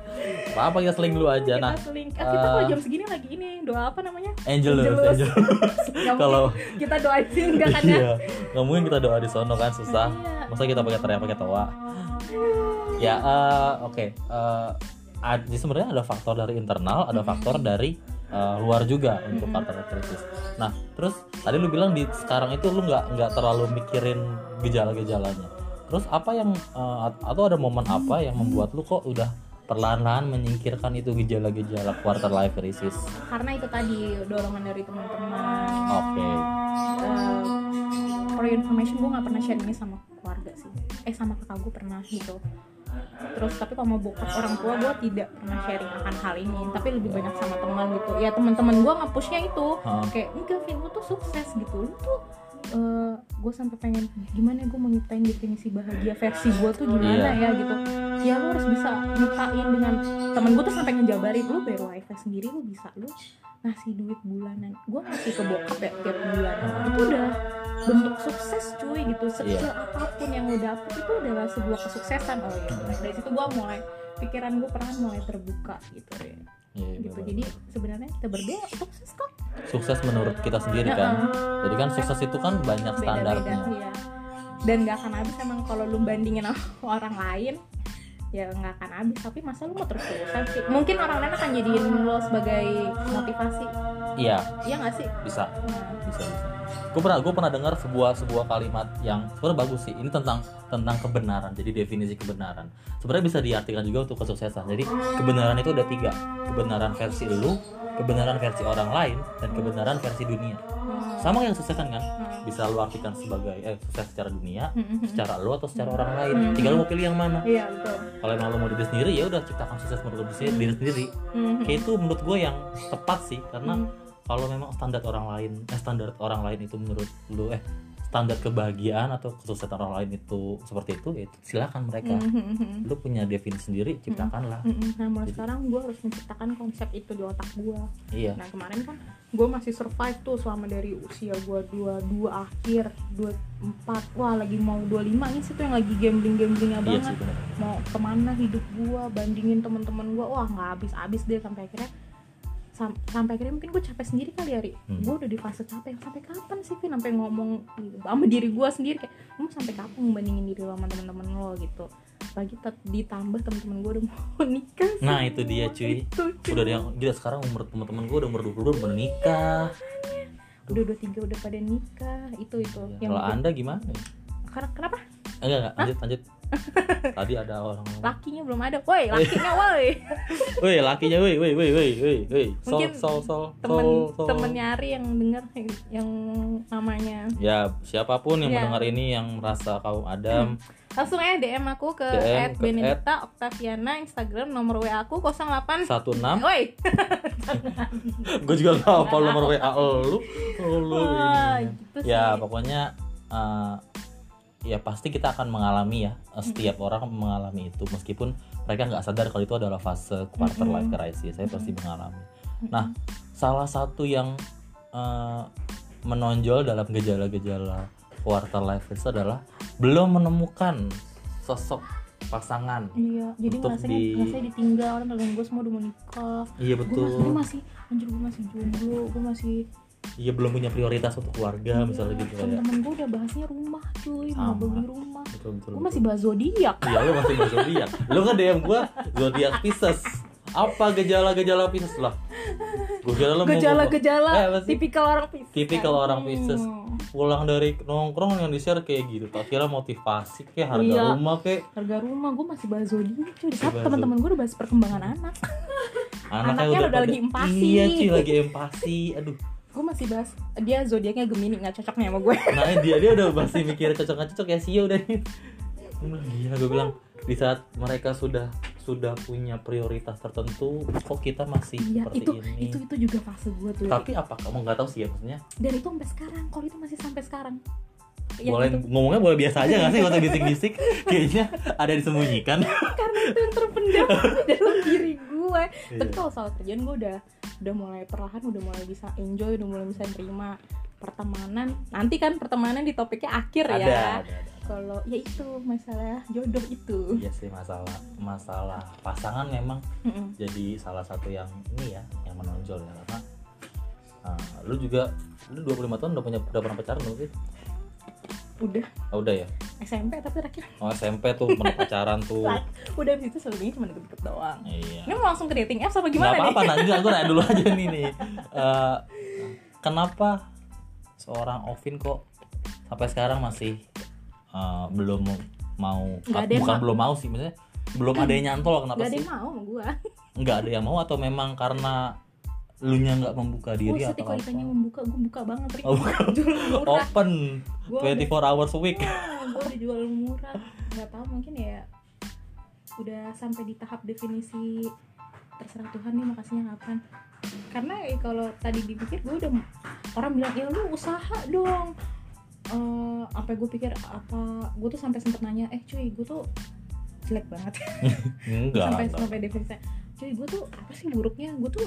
Apa apa kita seling dulu aja. Nah kita seling. Ah, kita eh, kalau jam segini lagi ini doa apa namanya? Angel Angelus. [LAUGHS] kalau kita doain sih enggak kan ya? Iya nggak mungkin kita doa di sono kan susah. Iya. masa kita pakai teriak pakai toa? Ya eh, oke Eh, ad- jadi sebenarnya ada faktor dari internal ada faktor dari eh, luar juga untuk Mm-mm. partner krisis nah terus tadi lu bilang di sekarang itu lu nggak nggak terlalu mikirin gejala-gejalanya terus apa yang at- atau ada momen apa yang membuat lu kok udah perlahan-lahan menyingkirkan itu gejala-gejala quarter life crisis? Karena itu tadi dorongan dari teman-teman. Oke. Eh, for your information gue nggak pernah share ini sama keluarga sih. Eh sama kakak gue pernah gitu. Terus tapi kalau mau bokap orang tua gue tidak pernah sharing akan hal ini. Tapi lebih banyak sama teman gitu. Ya teman-teman gue nge-pushnya itu. Hah. kayak enggak lu tuh sukses gitu. Lu tuh gue sampai pengen gimana gue mau nyiptain definisi bahagia versi gue tuh gimana Iya. ya gitu. Ya lu harus bisa nyiptain dengan temen gue tuh sampai ngejabarin lu bayar wifi sendiri lu bisa lu ngasih duit bulanan. Gue ngasih ke bokap ya tiap bulan. Itu udah bentuk sukses cuy gitu. Sekecil Iya. apa pun yang lo dapet itu adalah sebuah kesuksesan oh ya dari situ gue mulai pikiran gue perlahan mulai terbuka gitu ya Iya, gitu. bener. jadi sebenarnya kita berdua sukses kok. Sukses menurut kita sendiri kan? Jadi kan sukses itu kan banyak standarnya. beda-beda ya dan nggak akan habis emang kalau lu bandingin sama [LAUGHS] orang lain ya nggak akan habis. Tapi masa lu mau terus terusan sih? Mungkin orang lain akan jadiin lo sebagai motivasi. Iya. Iya nggak sih? Bisa. Nah, bisa bisa gue pernah gue pernah dengar sebuah sebuah kalimat yang sebenarnya bagus sih. Ini tentang tentang kebenaran. Jadi definisi kebenaran. Sebenarnya bisa diartikan juga untuk kesuksesan. Jadi kebenaran itu ada tiga. Kebenaran versi lu kebenaran versi orang lain dan kebenaran versi dunia. Sama yang kesuksesan kan? Bisa lu artikan sebagai eh sukses secara dunia secara lu atau secara orang lain. Tinggal lu mau pilih yang mana. Iya betul. Kalau emang lu mau diri sendiri ya udah ciptakan sukses menurut diri diri sendiri. Hmm, kayak itu menurut gue yang tepat sih. Karena hmm, kalau memang standar orang lain eh, standar orang lain itu menurut lu eh standar kebahagiaan atau kesuksesan orang lain itu seperti itu ya itu silakan mereka. Hmm, hmm, hmm. lu punya definisi sendiri ciptakanlah. Mm, mm. Nah mulai Jadi- sekarang gue harus menciptakan konsep itu di otak gue. iya. Nah kemarin kan gue masih survive tuh selama dari usia gue dua dua akhir dua empat. Wah lagi mau 25 ini sih tuh yang lagi gambling gamblingnya iya banget. sih benar mau ke mana hidup gue bandingin teman-teman gue wah nggak habis habis deh sampai akhirnya sam- sampai akhirnya mungkin gue capek sendiri kali ya Ri. Hmm. gue udah di fase capek. Sampai kapan sih Vin sampai ngomong gitu, sama diri gue sendiri? Kayak lu sampai kapan ngebandingin diri lo sama teman-teman lo? Gitu. Lagi ditambah teman-teman gue udah mau [LAUGHS] nikah Nah, semua. itu dia, cuy. Itu, cuy. udah yang gila sekarang umur teman-teman gue udah umur 22 udah menikah udah dua tiga udah pada nikah. Itu itu. Ya, kalau anda gimana? Karena kenapa? Enggak enggak lanjut lanjut [LAUGHS] tadi ada orang lakinya belum ada woi lakinya [LAUGHS] woi. Woi lakinya woi woi woi woi woi woi. Mungkin sol sol temen sol sol. temen nyari yang denger yang namanya. Ya siapa pun yang Iya. mendengar ini yang merasa kaum Adam. Langsung aja DM aku ke DM @benedita Octaviana Instagram nomor WA aku 08 satu enam. Woi. [LAUGHS] Gue juga gak hafal nomor WA lu. Lu Wah, ini. gitu ya pokoknya eh, ya pasti kita akan mengalami ya eh, setiap orang mengalami itu meskipun mereka nggak sadar kalau itu adalah fase quarter life crisis saya pasti mengalami. Nah salah satu yang eh, menonjol dalam gejala-gejala quarter life crisis adalah belum menemukan sosok pasangan iya jadi Untuk ngerasanya di- ngerasanya ditinggal orang gue semua udah mau nikah. Iya gue betul. masih, masih anjir gue masih jomblo gue masih iya belum punya prioritas untuk keluarga misalnya gitu ya temen-temen gue udah bahasnya rumah cuy mau beli rumah betul betul, gue masih bahas zodiak Iya lu masih bahas zodiak. Lu kan DM gua zodiak Pisces. Apa gejala-gejala Pisces lah? Lu mau gejala-gejala Eh, tipikal orang Pisces Tipikal orang. Pisces. pulang dari nongkrong yang di share kayak gitu. Tak kira motivasi kayak harga Iya. rumah kayak harga rumah gue masih bahas zodiak cuy saat teman-teman gue udah bahas perkembangan anak anaknya, Anaknya udah, udah lagi empati. Iya cuy lagi empati. Aduh. Gue masih bahas dia zodiaknya gemini nggak cocok nih sama gue Nah dia dia udah masih mikir cocok nggak cocok ya sih udah nih. Gila gue bilang di saat mereka sudah sudah punya prioritas tertentu kok kita masih iya seperti itu ini? itu itu juga fase gue tuh. Tapi apa kamu nggak tahu sih ya maksudnya? Dan itu sampai sekarang kalau itu masih sampai sekarang Yang boleh itu. ngomongnya boleh biasa aja gak sih? Gak usah bisik-bisik. Kayaknya ada disembunyikan. Karena itu yang terpendam dalam diri gue tapi Iya. kalau soal kerjaan gue udah udah mulai perlahan udah mulai bisa enjoy udah mulai bisa terima pertemanan. Nanti kan pertemanan di topiknya akhir ada, ya. Ada, ada. kalau ya itu masalah jodoh itu. Iya sih masalah masalah pasangan memang Mm-mm. jadi salah satu yang ini ya yang menonjol ya. Karena ah, lu juga lu 25 tahun udah punya udah pernah pacaran belum sih udah. Oh, udah ya? SMP tapi terakhir. Oh SMP tuh pernah [LAUGHS] pacaran tuh. Udah abis itu selebihnya cuma deket-deket doang. Iya. Ini mau langsung ke dating apps apa gimana apa-apa nih nanti gue nanya dulu [LAUGHS] aja nih nih. Eh, kenapa seorang Ovin kok sampai sekarang masih eh, belum mau Nggak ada bukan mau. belum mau sih maksudnya belum ada yang nyantol kenapa gak ada sih? yang mau sama gue nggak ada yang mau atau memang karena lu nya nggak membuka diri Buset, atau apa? membuka, gue buka banget Rik. Oh, buka. [LAUGHS] Jual murah. [LAUGHS] Open Gua 24 hours a week. Gue udah jual murah. Nggak tahu mungkin ya udah sampai di tahap definisi terserah Tuhan nih makasihnya kapan karena ya kalau tadi dipikir gue udah orang bilang ya lu usaha dong. Eh apa gue pikir apa gue tuh sampai sempet nanya eh cuy gue tuh jelek banget. [LAUGHS] Enggak sampai enggak. sampai definisi cuy gue tuh apa sih buruknya? Gue tuh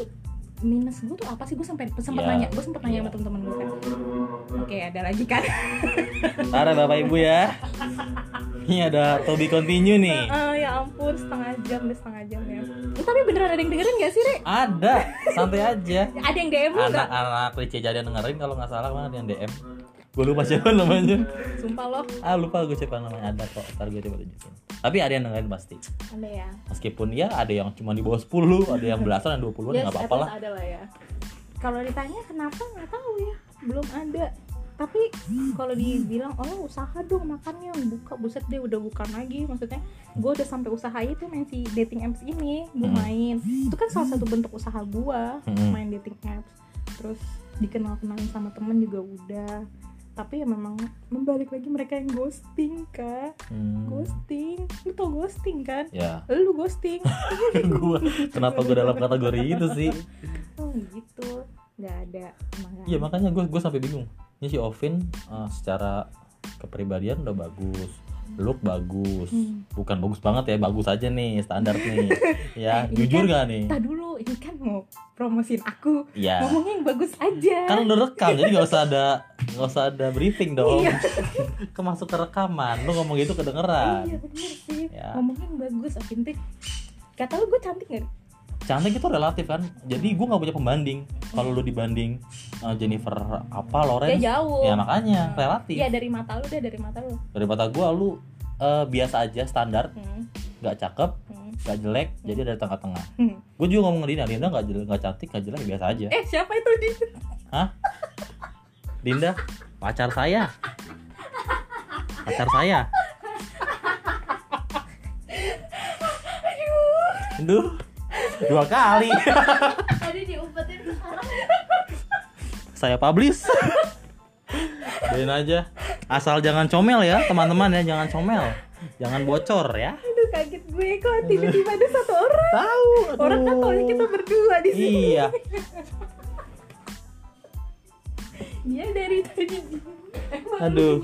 minus. Gue tuh apa sih? Gue sampai sempat Iya. nanya. Gue sempat nanya sama temen-temen gue kan. Oke ada lagi kan? Ntar ya, bapak ibu ya. Ini ada to be continue nih. Ah, [LAUGHS] ya ampun setengah jam deh setengah jam ya. Eh, tapi beneran ada yang dengerin gak sih Re? ada santai aja. Ada yang DM lu gak? anak-anak Rice jadi dengerin kalau nggak salah mana ada yang DM gue lupa siapa namanya. Sumpah loh. Ah lupa gue siapa namanya. Ada kok ntar gue coba tunjukin. Tapi ada yang dengerin pasti. Ada ya. Meskipun ya ada yang cuma di bawah 10 ada yang belasan ada 20 ya nggak apa-apa lah ada lah ya. Kalau ditanya kenapa nggak tahu ya. Belum ada. Tapi kalau dibilang oh usaha dong makannya. Buka buset deh udah bukan lagi. Maksudnya gue udah sampai usaha itu main si dating apps ini gue Hmm. main. Itu kan salah satu bentuk usaha gue Hmm. main dating apps. Terus dikenal kenalin sama temen juga udah tapi ya memang membalik lagi mereka yang ghosting kak. Hmm. ghosting. Lu tau ghosting kan? Ya. Lu ghosting. [LAUGHS] Gue kenapa gue dalam kategori itu sih? [LAUGHS] Oh gitu. Nggak ada. Iya makanya gue gue sampai bingung. Ini si Ovin eh, secara kepribadian udah bagus, look bagus, Hmm. bukan bagus banget ya, bagus aja nih standar nih. [LAUGHS] ya Ini jujur kan- gak nih? Tadi dulu ini kan mau promosiin aku ngomongnya yang bagus aja Kan udah rekam jadi nggak usah ada nggak usah ada briefing dong. Iya. [LAUGHS] Kemasuk ke rekaman, lu ngomong gitu kedengeran. iya bener sih Ya. ngomongnya yang bagus Avintik kata lu gue cantik gak? Cantik itu relatif kan. Jadi gue nggak punya pembanding. Kalau lu dibanding eh, Jennifer apa ya Lawrence, jauh ya makanya relatif. Iya dari mata lu deh dari mata lu Dari mata gue lu eh, biasa aja standar, hmm. nggak cakep, Hmm. nggak jelek, jadi ada di tengah-tengah. Hmm. Gue juga ngomong ke Dinda, Dinda nggak jelek, nggak cantik, nggak jelek, biasa aja. eh siapa itu di Dinda, pacar saya, pacar saya. Aduh, dua kali tadi diumpetin saya publish. Doain aja. Asal jangan comel ya, teman-teman ya, jangan comel. Jangan bocor ya. aduh kaget gue kok tiba-tiba ada satu orang Tahu. orang kan taunya kita berdua di sini Iya. dia dari tadi Aduh.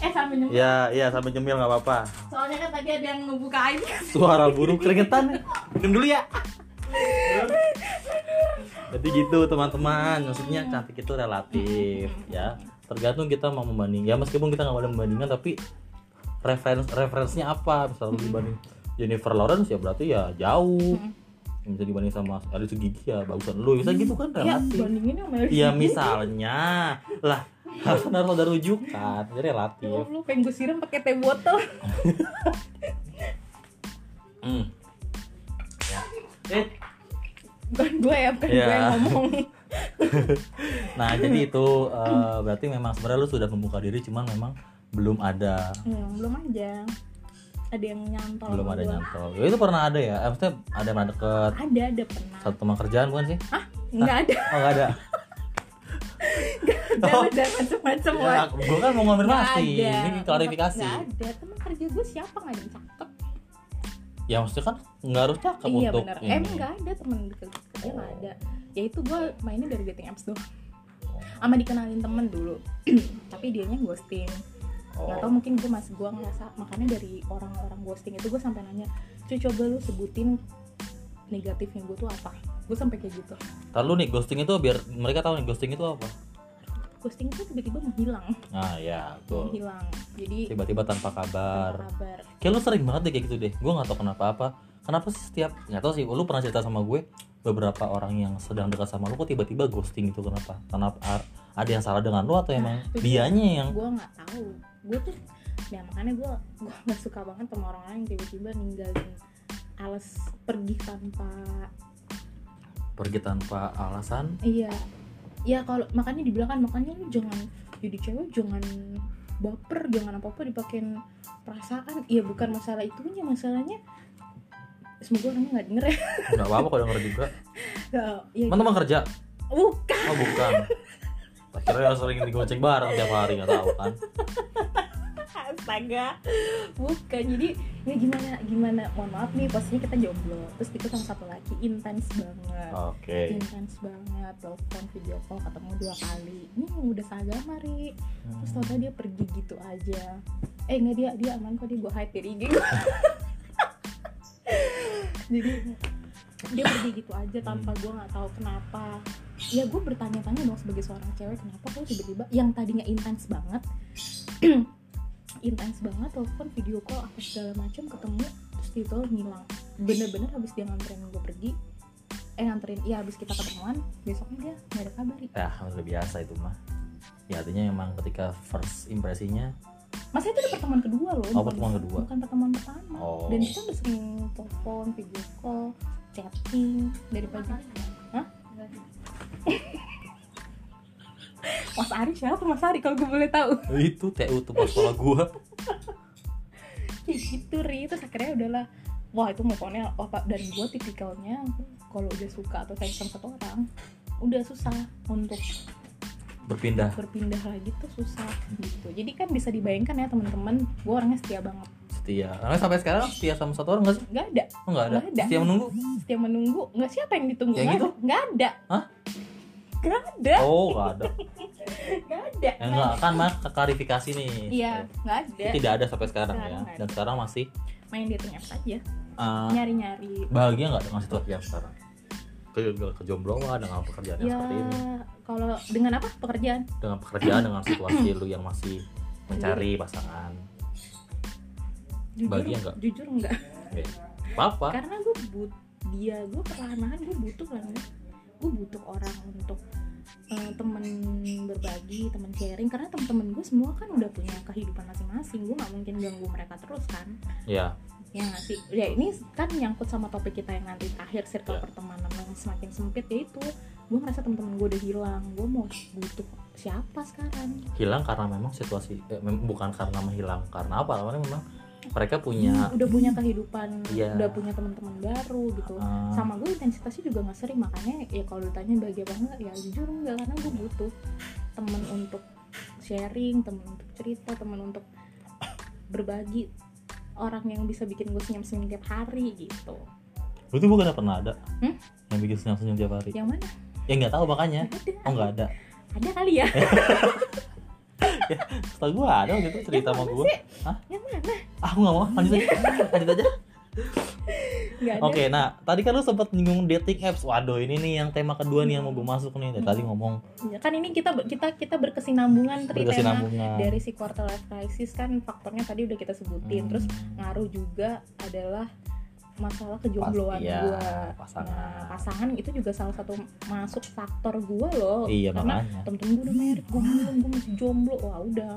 eh sambil nyemil Ya, iya sampai nyemil nggak apa-apa. soalnya kan tadi ada yang ngebuka aib Suara burung keringetan. Minum dulu ya. Jadi gitu teman-teman, maksudnya cantik itu relatif ya. Tergantung kita mau membanding. Ya meskipun kita nggak boleh membandingkan, tapi reference referensinya apa? Misalnya lu dibanding Jennifer Lawrence ya berarti ya jauh. Yang bisa dibanding sama Alice Gigi ya bagusan lu. Bisa gitu kan ya relatif. bandingin sama Iya Keys. misalnya lah harus harus ada rujukan, jadi Ya relatif. Allah, pengen gue siram pakai teh botol. [LAUGHS] Hmm. Ya. Eh, Bukan gue ya, bukan Iya. gue yang ngomong. [LAUGHS] Nah, jadi itu eh, berarti memang sebenarnya lu sudah membuka diri cuman memang belum ada Ya, belum aja. Ada yang nyantol. belum ada gua. nyantol. Ya itu pernah ada ya. Eh, maksudnya ada yang pernah deket Ada, ada pernah. satu teman kerjaan bukan sih? Enggak ada. Oh, enggak ada. Jangan jangan macam-macam Ya, gua kan mau konfirmasi. Nggak ada. Ini klarifikasi. Enggak ada. Teman kerja gue siapa nggak ada yang cakep? Ya maksudnya kan nggak harus cakep iya untuk ini. Emang nggak ada teman kerja kerja nggak Oh. ada. Ya itu gue mainnya dari dating apps doang. Sama dikenalin temen dulu. [CLEARS THROAT] Tapi dianya ghosting. Oh. nggak tahu mungkin gue masih gue ngerasa makanya dari orang-orang ghosting itu gue sampai nanya cuy coba lu sebutin negatifnya gue tuh apa gue sampai kayak gitu lu nih ghosting itu biar mereka tahu nih ghosting itu apa. ghosting itu tiba-tiba menghilang Nah, ya, tuh. menghilang jadi Tiba-tiba tanpa kabar. tanpa kabar Kayak lu sering banget deh kayak gitu deh. Gue gak tau kenapa apa. Kenapa sih setiap nggak tahu sih. Lu pernah cerita sama gue beberapa orang yang sedang dekat sama lu kok tiba-tiba ghosting itu kenapa? Kenapa ada yang salah dengan lu atau emang itu dianya yang gue nggak tahu gue tuh ya makanya gue gue [LAUGHS] nggak suka banget sama orang-orang yang tiba-tiba ninggalin alas pergi tanpa pergi tanpa alasan? iya ya kalau makanya dibilang kan makanya lu jangan jadi cewek jangan baper jangan apa apa dipakein perasaan iya bukan masalah itunya masalahnya semoga orangnya nggak denger ya Gak apa-apa kalau denger juga. [LAUGHS] ya, ya Emang teman kerja? bukan Oh bukan. [LAUGHS] Akhirnya sering digoceng bareng tiap hari nggak tahu kan? astaga. Bukan jadi ya gimana gimana mohon maaf nih posisinya kita jomblo terus itu sama satu laki intens banget. Oke. Intens banget telepon video call ketemu dua kali. Ini udah seagama ri. Terus tau dia pergi gitu aja. Eh nggak dia dia aman kok dia gue hide dari IG [LAUGHS] jadi dia pergi gitu aja tanpa gue nggak tahu kenapa. Ya gue bertanya-tanya dong sebagai seorang cewek kenapa kok tiba-tiba yang tadinya intens banget [CLEARS THROAT] intens banget telepon video call apa segala macam ketemu terus itu ngilang. Bener-bener habis dia nganterin gue pergi eh nganterin iya habis kita ketemuan besoknya dia nggak ada kabar. Ya udah biasa itu mah. Ya artinya emang ketika first impresinya Masa itu udah pertemuan kedua loh Oh, bukan- pertemuan kedua. Bukan pertemuan pertama. Oh. Dan kita udah sering telepon, video call, chatting Daripada Hah? [LAUGHS] Mas Ari siapa? Mas Ari kalau gue boleh tahu. Itu TU tempat sekolah gua. [LAUGHS] Kayak gitu Ri. Terus akhirnya udahlah. Wah itu pokoknya oh, Pak, Dan gue tipikalnya Kalau udah suka atau sayang sama satu orang Udah susah untuk berpindah. berpindah lagi tuh susah gitu. Jadi kan bisa dibayangkan ya teman-teman Gue orangnya setia banget setia. Karena sampai sekarang setia sama satu orang nggak sih? Gak ada. Oh nggak ada. Nggak ada. setia menunggu? Setia menunggu. Nggak siapa yang ditunggu? Yang nggak itu? ada. Nggak ada. Hah? nggak ada. Oh nggak ada. [LAUGHS] Nggak ada. Ya enggak kan mah klarifikasi nih. Iya nggak ada. Itu tidak ada sampai sekarang Sekarang ya. nggak dan sekarang masih main dating apps aja. Uh, nyari nyari bahagia nggak dengan situasi yang sekarang? Ke kejombloan dengan pekerjaan yang ya seperti ini. kalau dengan apa? Pekerjaan? Dengan pekerjaan dengan situasi lu yang masih mencari pasangan jujur Bahagia nggak? jujur nggak. Oke. apa karena gue but dia gue perlahan-lahan gue butuh lah ya. gue butuh orang untuk eh, temen berbagi temen sharing. Karena temen-temen gue semua kan udah punya kehidupan masing-masing. Gue nggak mungkin ganggu mereka terus kan. Ya ya nggak sih? Ya ini kan nyangkut sama topik kita yang nanti akhir circle Ya. pertemanan yang semakin sempit ya itu gue ngerasa temen-temen gue udah hilang. Gue mau butuh siapa sekarang? Hilang karena memang situasi eh, bukan karena menghilang. Karena apa? Karena memang mereka punya udah punya kehidupan Iya. udah punya teman-teman baru gitu. Uh, sama gue intensitasnya juga nggak sering makanya ya kalau ditanya bahagia apa enggak ya jujur enggak karena gue butuh temen untuk sharing temen untuk cerita temen untuk berbagi orang yang bisa bikin gue senyum-senyum tiap hari gitu. Itu bukan pernah ada? Hmm? yang bikin senyum senyum tiap hari? Yang mana? Ya nggak tahu makanya. Ada. Oh nggak ada. Ada kali ya [LAUGHS] setelah gua ada gitu cerita sama sih? Hah? yang mana ah, aku nggak mau lanjut aja lanjut aja Oke, nah tadi kan lu sempat nyinggung dating apps. Waduh, ini nih yang tema kedua nih yang mau gue masuk nih. Dari tadi ngomong Ya, kan ini kita kita kita berkesinambungan Tri, tema berkesinambungan. dari si quarter life crisis kan faktornya tadi udah kita sebutin Hmm. terus ngaruh juga adalah masalah kejombloan Pas- iya, gua pasangan. Nah, pasangan itu juga salah satu masuk faktor gua loh Iya karena makanya. temen-temen gue udah married gue belum gue masih jomblo wah udah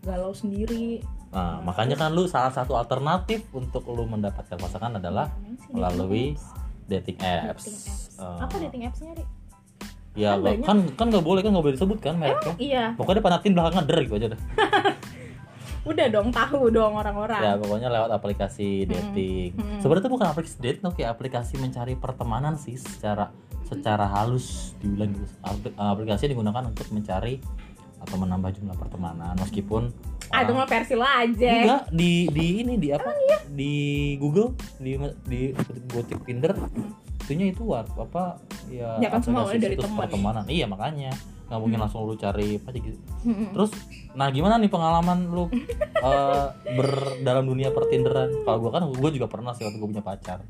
galau sendiri Nah, makanya kan lu salah satu alternatif untuk lu mendapatkan pasangan adalah sih melalui dating apps. Dating apps. Eh, apa dating appsnya Ri? Ya, Kan kan banyak. kan kan nggak boleh kan nggak boleh disebut kan mereknya. iya Pokoknya panatin belakangnya der gitu aja deh. [LAUGHS] udah dong tahu dong orang-orang Ya, pokoknya lewat aplikasi dating. Hmm. Sebenarnya itu bukan aplikasi dating, oke, aplikasi mencari pertemanan sih secara secara halus dibilang gitu. Apli- Aplikasi digunakan untuk mencari atau menambah jumlah pertemanan meskipun ah itu mah versi lo aja enggak di di ini di apa di Google di di gotik Tinder itunya itu apa ya Ya kan semua dari teman. pertemanan iya makanya nggak mungkin Hmm. langsung lu cari apa aja gitu. Mm-mm. terus nah gimana nih pengalaman lu [LAUGHS] eh, ber dalam dunia pertinderan? Kalau gua kan gua juga pernah sih waktu gua punya pacar.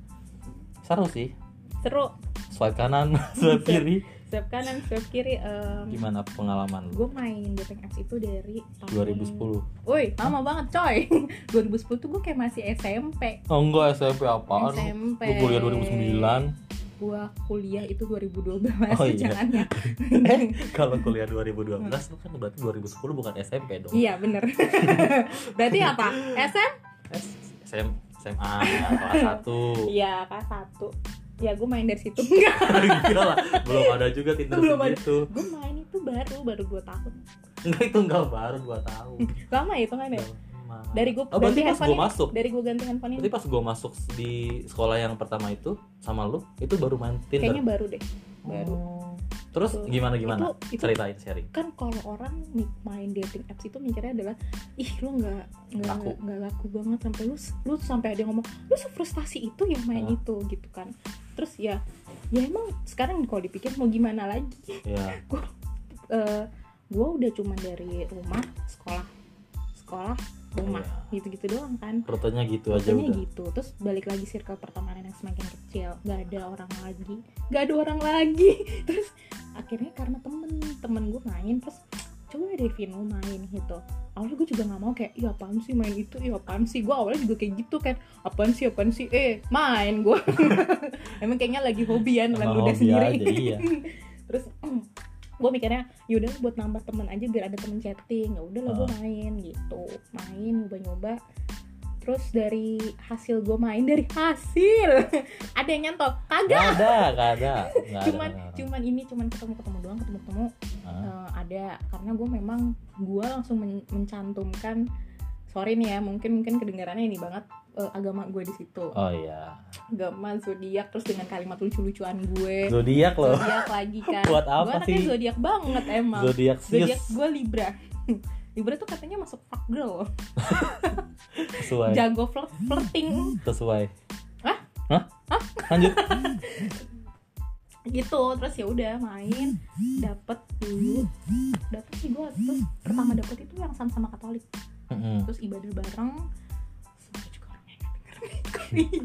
Seru sih. Seru. Swipe kanan [LAUGHS] swipe kiri. Swipe kanan swipe kiri em, gimana pengalaman lu? gue main dating apps itu dari tahun 2010 Woi, lama banget coy. [LAUGHS] 2010 tuh gue kayak masih SMP oh enggak SMP apaan? SMP lu kuliah 2009 Gue kuliah itu 2012 Oh, iya. Jangan ya [LAUGHS] kalau kuliah 2012 lu kan berarti 2010 bukan SMP dong. Iya bener. [LAUGHS] Berarti apa? SM? S SM, SMA kelas 1 Iya kelas 1 Ya gue main dari situ. Enggak [LAUGHS] enggak lah belum ada juga Tinder Belum ada. segitu. Gue main itu baru Baru 2 tahun. Enggak itu enggak baru 2 tahun. Lama ya itu kan ya Dari gue oh, ganti pas handphone gue ini. masuk Dari gue ganti handphone ini berarti pas gue masuk di sekolah yang pertama itu sama lu itu baru main Tinder Kayaknya baru deh Baru Oh. terus Tuh. gimana gimana Itu- itu- ceritain sharing kan kalau orang nih main dating apps itu mikirnya adalah ih lu nggak nggak Laku. nggak laku banget sampai lu lu sampai ada yang ngomong lu sefrustasi itu ya main Ah. itu gitu kan terus ya ya emang sekarang kalau dipikir mau gimana lagi [LAUGHS] ya eh gue udah cuma dari rumah sekolah sekolah rumah Iya. gitu-gitu doang kan. Rutenya gitu aja Pokoknya udah. gitu. Terus balik lagi circle pertemanan yang semakin kecil. Nggak ada orang lagi. Nggak ada orang lagi. [LAUGHS] Terus akhirnya karena temen temen gue main terus coba deh Vin lu main gitu. Awalnya gue juga nggak mau kayak iya apaan sih main itu? Iya apaan sih? Gue awalnya juga kayak gitu kan. Apaan sih apaan sih? Eh main gue [LAUGHS] emang kayaknya lagi hobi ya Emang ludah hobi sendiri. aja, iya. [LAUGHS] terus [CLEARS THROAT] gue mikirnya yaudah buat nambah temen aja biar ada temen chatting. Ya udah lah gue Ah. main gitu. Main nyoba nyoba terus dari hasil gue main dari hasil. [LAUGHS] Ada yang nyantol? Nggak kagak ada nggak ada. [LAUGHS] Ada, cuman ada. cuman ini cuman ketemu ketemu doang ketemu ketemu. Ah, ada karena gue memang gue langsung men- mencantumkan sorry nih ya mungkin mungkin kedengarannya ini banget eh, agama gue di situ. Oh iya. Agama zodiak terus dengan kalimat lucu-lucuan gue. Zodiak loh. Zodiak lagi kan. [LAUGHS] Buat apa gue anaknya sih? zodiak banget emang. Zodiak zodiak gue libra. [LAUGHS] Libra tuh katanya masuk fuck girl. Sesuai. [LAUGHS] Jago flirt flirting. Sesuai. Hah? Hah? lanjut. Gitu terus ya udah main. Dapet dulu. Dapet sih gue terus pertama dapet itu yang sama-sama katolik. Mm-mm. terus ibadah bareng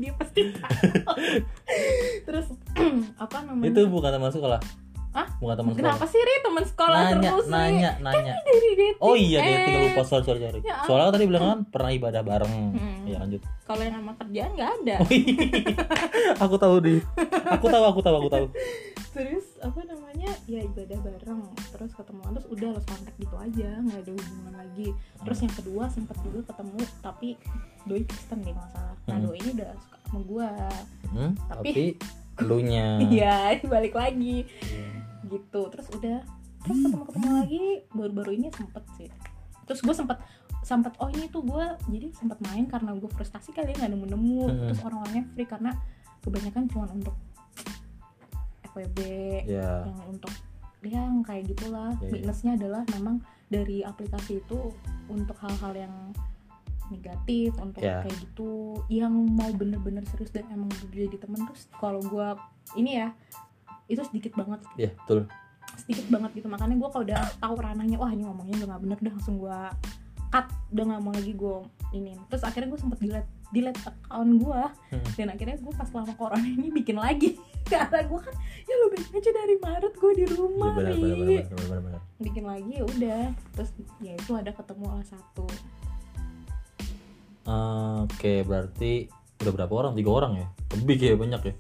dia pasti tahu. [LAUGHS] Terus [CLEARS THROAT] apa namanya? Itu bukan teman sekolah Hah? bukan teman sekolah. Kenapa sih Ri? Teman sekolah nanya terus nih? nanya nanya. dari dating oh iya eh. dating lupa sorry sorry sorry. Ya soalnya tadi bilang kan pernah ibadah bareng. Hmm. ya lanjut. Kalau yang sama kerjaan nggak ada. Oh, iya. [LAUGHS] aku tahu deh aku tahu aku tahu aku tahu. Terus apa namanya? Ya ibadah bareng. Terus ketemuan terus udah los kontak gitu aja. Nggak ada hubungan lagi. Terus yang kedua sempat juga ketemu tapi doi Kristen deh masalah nah Hmm. doi ini udah suka sama gua. Hmm, Tapi- tapi elunya. [LAUGHS] Iya balik lagi gitu. Terus udah terus ketemu ketemu lagi baru-baru ini sempet sih. Terus gue sempet sempet oh ini tuh gue jadi sempet main karena gue frustasi kali ya nggak nemu nemu Hmm. terus orang-orangnya free karena kebanyakan cuma untuk FWB ya yang untuk yang kayak gitulah. Iya. minusnya adalah memang dari aplikasi itu untuk hal-hal yang negatif untuk Iya. kayak gitu yang mau bener-bener serius dan emang jadi temen. Terus kalau gua ini ya itu sedikit banget. Ya betul. Sedikit banget gitu. Makanya gua kalau udah tahu ranahnya wah ini ngomongnya udah nggak bener udah langsung gua cut. Udah nggak mau lagi gua ini. Terus akhirnya gue sempet delete delete account gua. Hmm. dan akhirnya gue pas lama corona ini bikin lagi. [LAUGHS] Karena gue kan ya lu bikin aja dari Maret gue di Iya, rumah benar nih benar benar benar benar benar. Bikin lagi ya udah. Terus ya itu ada ketemu lah satu. Eh, oke berarti udah berapa orang? Tiga orang ya? Lebih kayak banyak ya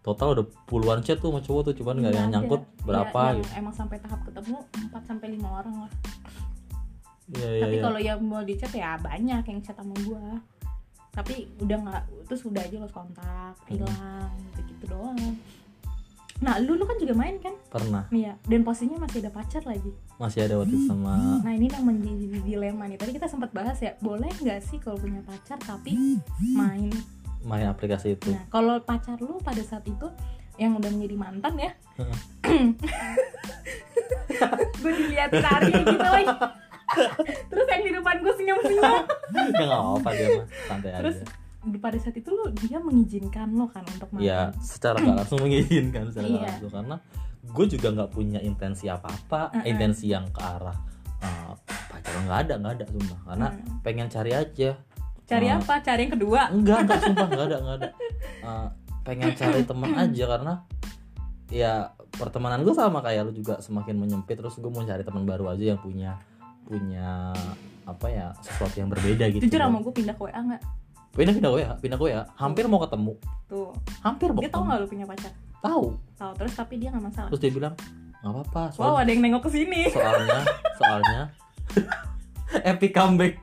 total udah puluhan chat tuh sama cowok tuh cuman nggak ada yang nyangkut berapa ya, gitu emang sampai tahap ketemu 4 sampai lima orang lah Iya iya tapi iya. kalau yang mau di chat ya banyak yang chat sama gue tapi udah nggak terus udah aja los kontak Hmm. hilang gitu gitu doang nah lu lu kan juga main kan pernah Iya, dan posisinya masih ada pacar lagi. masih ada waktu itu sama Nah ini yang menjadi dilema nih. Tadi kita sempat bahas ya, boleh nggak sih kalau punya pacar tapi main? Main aplikasi itu Nah kalau pacar lu pada saat itu yang udah menjadi mantan ya, [LAUGHS] gue diliatin Arya gitu lagi. Terus yang di depan gue senyum-senyum. [LAUGHS] ya nggak apa-apa dia mah santai Terus aja pada saat itu lu dia mengizinkan lo kan untuk main. ya secara nggak langsung [CLEARS THROAT] mengizinkan secara nggak Iya. langsung karena gue juga nggak punya intensi apa-apa Uh-uh. intensi yang ke arah uh, pacaran nggak ada nggak ada sumpah karena Hmm. pengen cari aja Cari Uh, apa? Cari yang kedua. enggak enggak [LAUGHS] sumpah enggak ada enggak ada Uh, pengen cari teman aja karena ya pertemanan gue sama kayak lu juga semakin menyempit terus gue mau cari teman baru aja yang punya punya apa ya sesuatu yang berbeda gitu Jujur sama gue pindah ke WA nggak? pindah pindah WA pindah ke WA hampir mau ketemu Tuh. hampir mau Dia tahu nggak lu punya pacar? tahu Tahu. Terus tapi dia nggak masalah. terus dia bilang nggak apa-apa Wow ada yang nengok ke sini. soalnya soalnya [LAUGHS] [LAUGHS] epic comeback.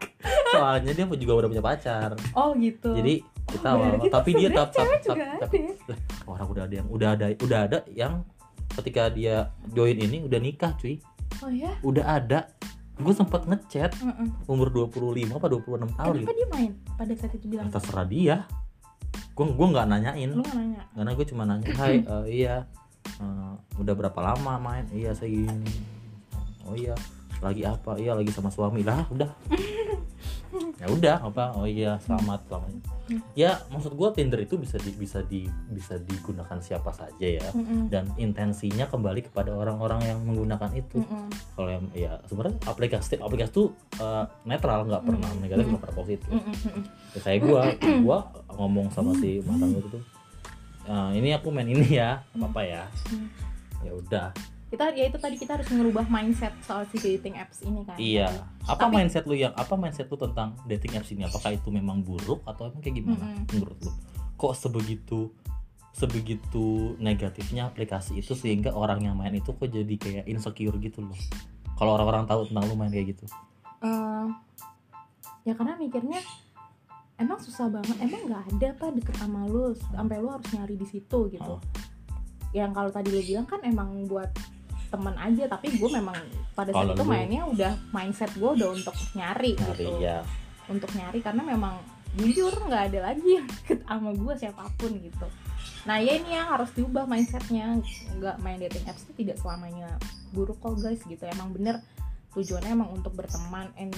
Soalnya dia juga udah punya pacar. Oh gitu. jadi kita Oh, awal tapi dia tap tap tap, tapi orang udah ada yang udah ada udah ada yang ketika dia join ini udah nikah cuy. Oh ya? udah ada. Gue sempat ngechat Heeh. umur 25 apa 26 tahun Kenapa gitu. dia main? Pada saat itu bilang? Ya, terserah dia. Gue gue nggak nanyain. Lu nggak nanya? karena gue cuma nanya hai [LAUGHS] eh, iya "Eh, udah berapa lama main? Iya saya gini oh iya lagi apa iya lagi sama suami lah udah [LAUGHS] ya udah apa oh iya selamat selamat ya maksud gua Tinder itu bisa di, bisa di bisa digunakan siapa saja ya Mm-mm. dan intensinya kembali kepada orang-orang yang menggunakan itu Mm-mm. kalau yang ya sebenarnya aplikasi aplikasi itu eh, netral nggak pernah Mm. negatif Mm. nggak pernah positif. Mm-mm. ya, kayak gua [CLEARS THROAT] gua ngomong sama si mantan gua itu "Eh, ini aku main ini ya apa apa ya Hmm. ya udah kita ya itu tadi kita harus merubah mindset soal si dating apps ini kan. Iya. Apa Tapi- mindset lu yang apa mindset lu tentang dating apps ini? Apakah itu memang buruk atau emang kayak gimana Mm-mm. menurut lu? Kok sebegitu sebegitu negatifnya aplikasi itu sehingga orang yang main itu kok jadi kayak insecure gitu loh? Kalau orang-orang tahu tentang lu main kayak gitu. Eh, ya karena mikirnya emang susah banget emang nggak ada apa deket sama lu sampai lu harus nyari di situ gitu. Oh. yang kalau tadi lu bilang kan emang buat temen aja tapi gue memang pada saat itu mainnya udah mindset gue udah untuk nyari, nyari gitu. ya untuk nyari karena memang jujur nggak ada lagi yang deket sama gue siapa pun gitu. Nah ya ini yang harus diubah mindsetnya. Nggak main dating apps itu tidak selamanya buruk kok guys gitu. Emang bener tujuannya emang untuk berteman. And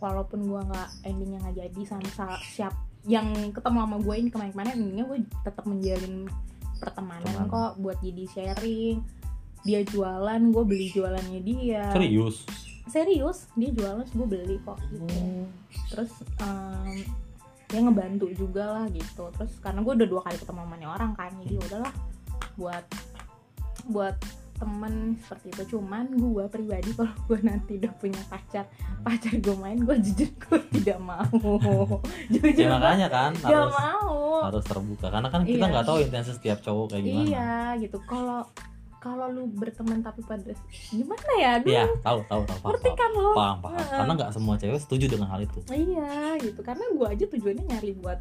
walaupun gue nggak endingnya nggak jadi sama sa- siap yang ketemu sama gue ini kemarin-kemarin endingnya gue tetap menjalin pertemanan Teman. kok buat jadi sharing dia jualan gue beli jualannya dia. Serius? Serius dia jualan gue beli kok gitu. Terus em, dia ngebantu juga lah gitu. Terus karena gue udah dua kali ketemu sama nih orang kan jadi udahlah buat buat temen seperti itu. Cuman gue pribadi [LAUGHS] kalau gue nanti udah punya pacar pacar gue main gue jujur gue tidak mau. [LAUGHS] Jujur ya makanya kan gak harus mau. harus terbuka. Karena kan kita Iya. nggak tahu intensi setiap cowok kayak gimana. Iya gitu. Kalau kalau lu berteman tapi pada gimana ya? Aduh, Iya, tahu tahu tahu paham ngerti paham kan lo paham, paham. Heeh. karena nggak semua cewek setuju dengan hal itu. Iya gitu. Karena gue aja tujuannya nyari buat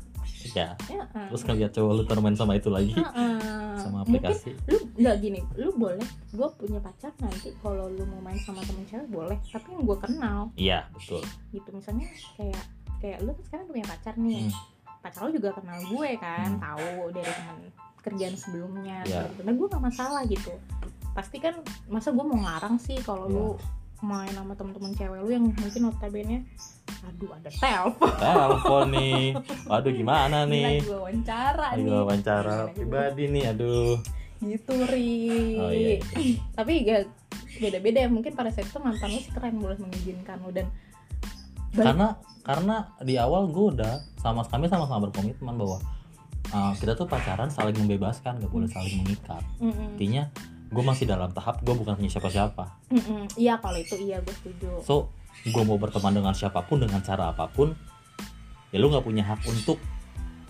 ya ya eh. terus ngeliat cowok lu termain sama itu lagi. Heeh. sama mungkin aplikasi. lu nggak gini lu boleh gue punya pacar nanti kalau lu mau main sama temen cewek boleh tapi yang gue kenal. Iya betul. Gitu misalnya kayak kayak lu kan sekarang punya pacar nih. Hmm. Pacar lu juga kenal gue kan Hmm. tahu dari teman kerjaan sebelumnya Iya. gitu. nah gue gak masalah gitu pasti kan masa gue mau ngarang sih kalau Iya. lu main sama temen-temen cewek lu yang mungkin notabene aduh ada telepon telepon nih [LAUGHS] waduh gimana nih gue wawancara lagi nih wawancara gitu? pribadi nih aduh gitu ri oh iya, iya. [CLEARS THROAT] tapi ya beda-beda ya mungkin pada saat itu mantan lu sih keren boleh mengizinkan lu dan Baik. karena karena di awal gue udah sama kami sama-sama berkomitmen bahwa uh, kita tuh pacaran saling membebaskan gak boleh saling mengikat. Intinya gue masih dalam tahap gue bukan punya siapa-siapa. Iya kalau itu iya gue setuju. So gue mau berteman dengan siapa pun dengan cara apa pun ya lu nggak punya hak untuk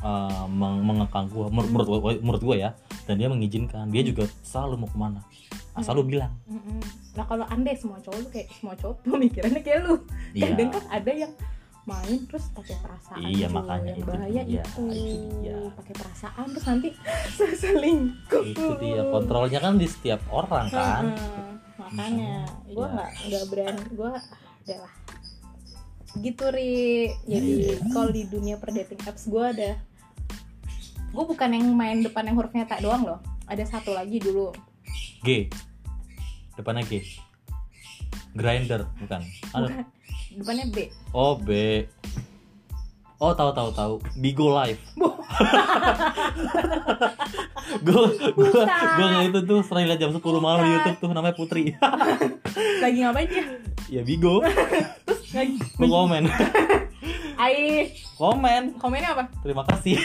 uh, meng- mengekang gue menurut menurut gue ya. Dan dia mengizinkan. Dia juga selalu mau ke mana asal lu bilang Mm-mm. nah kalau andai semua cowok lu kayak semua cowok [LAUGHS] pemikirannya kayak lu iya kadang kan ada yang main terus pakai perasaan Iya, cuy. makanya yang itu bahaya dia, itu, itu dia. pakai perasaan terus nanti [LAUGHS] selingkuh itu dia kontrolnya kan di setiap orang kan Heeh. makanya gue Iya. nggak nggak berani gue adalah gitu ri jadi Iya. kalau di dunia per dating apps gue ada gue bukan yang main depan yang hurufnya tak doang loh ada satu lagi dulu G. Depannya G. Grinder bukan. Ada. Depannya B. Oh B. Oh tahu tahu tahu. Bigo Live. Gue gue gue itu tuh sering lihat jam 10 malam di. YouTube tuh namanya Putri. [LAUGHS] Lagi ngapain dia? Ya Bigo. Lagi. Gue komen. Ai komen. Komennya apa? Terima kasih.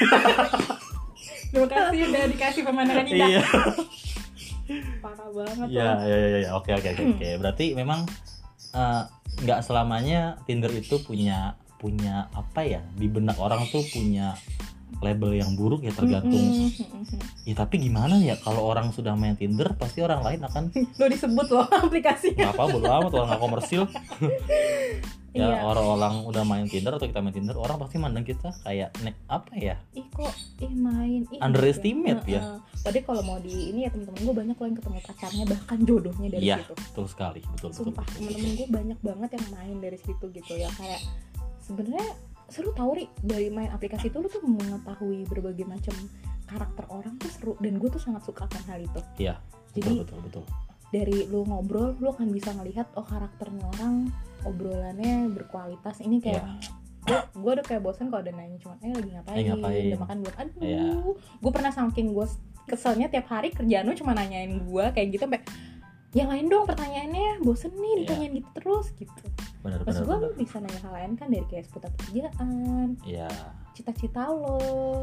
[LAUGHS] Terima kasih udah dikasih pemandangan indah. Iya parah banget ya ya ya ya oke oke oke oke. Berarti memang eh, nggak selamanya Tinder itu punya punya apa ya di benak orang tuh punya label yang buruk ya tergantung mm-mm. ya tapi gimana ya kalau orang sudah main Tinder pasti orang lain akan [LAUGHS] lo disebut loh [LAUGHS] aplikasinya apa bodo amat orang nggak komersil [LAUGHS] ya Iya. orang-orang udah main Tinder atau kita main Tinder orang pasti mandang kita kayak nek apa ya ih kok ih main ih Underestimate gitu. ya. Tadi kalau mau di ini ya temen-temen gue banyak loh yang ketemu pacarnya bahkan jodohnya dari Iya. situ. betul sekali betul betul, Sumpah betul, temen-temen gue banyak banget yang main dari situ gitu ya kayak sebenarnya seru tau ri. Dari main aplikasi itu lu tuh mengetahui berbagai macam karakter orang tuh seru. Dan gue tuh sangat suka akan hal itu. Iya, jadi betul betul. betul dari lu ngobrol lu akan bisa ngelihat oh karakternya orang obrolannya berkualitas. Ini kayak gue gue udah kayak bosan kalau udah nanya cuma eh lagi ngapain, Eh, ngapain? udah makan belum? Aduh. Iya. gue pernah saking gue keselnya tiap hari kerjaan lu cuma nanyain gue kayak gitu sampai yang lain dong pertanyaannya bosen nih Iya. ditanyain gitu terus gitu. Benar Terus benar gue bisa nanya hal lain kan dari kayak seputar kerjaan Iya, cita-cita lo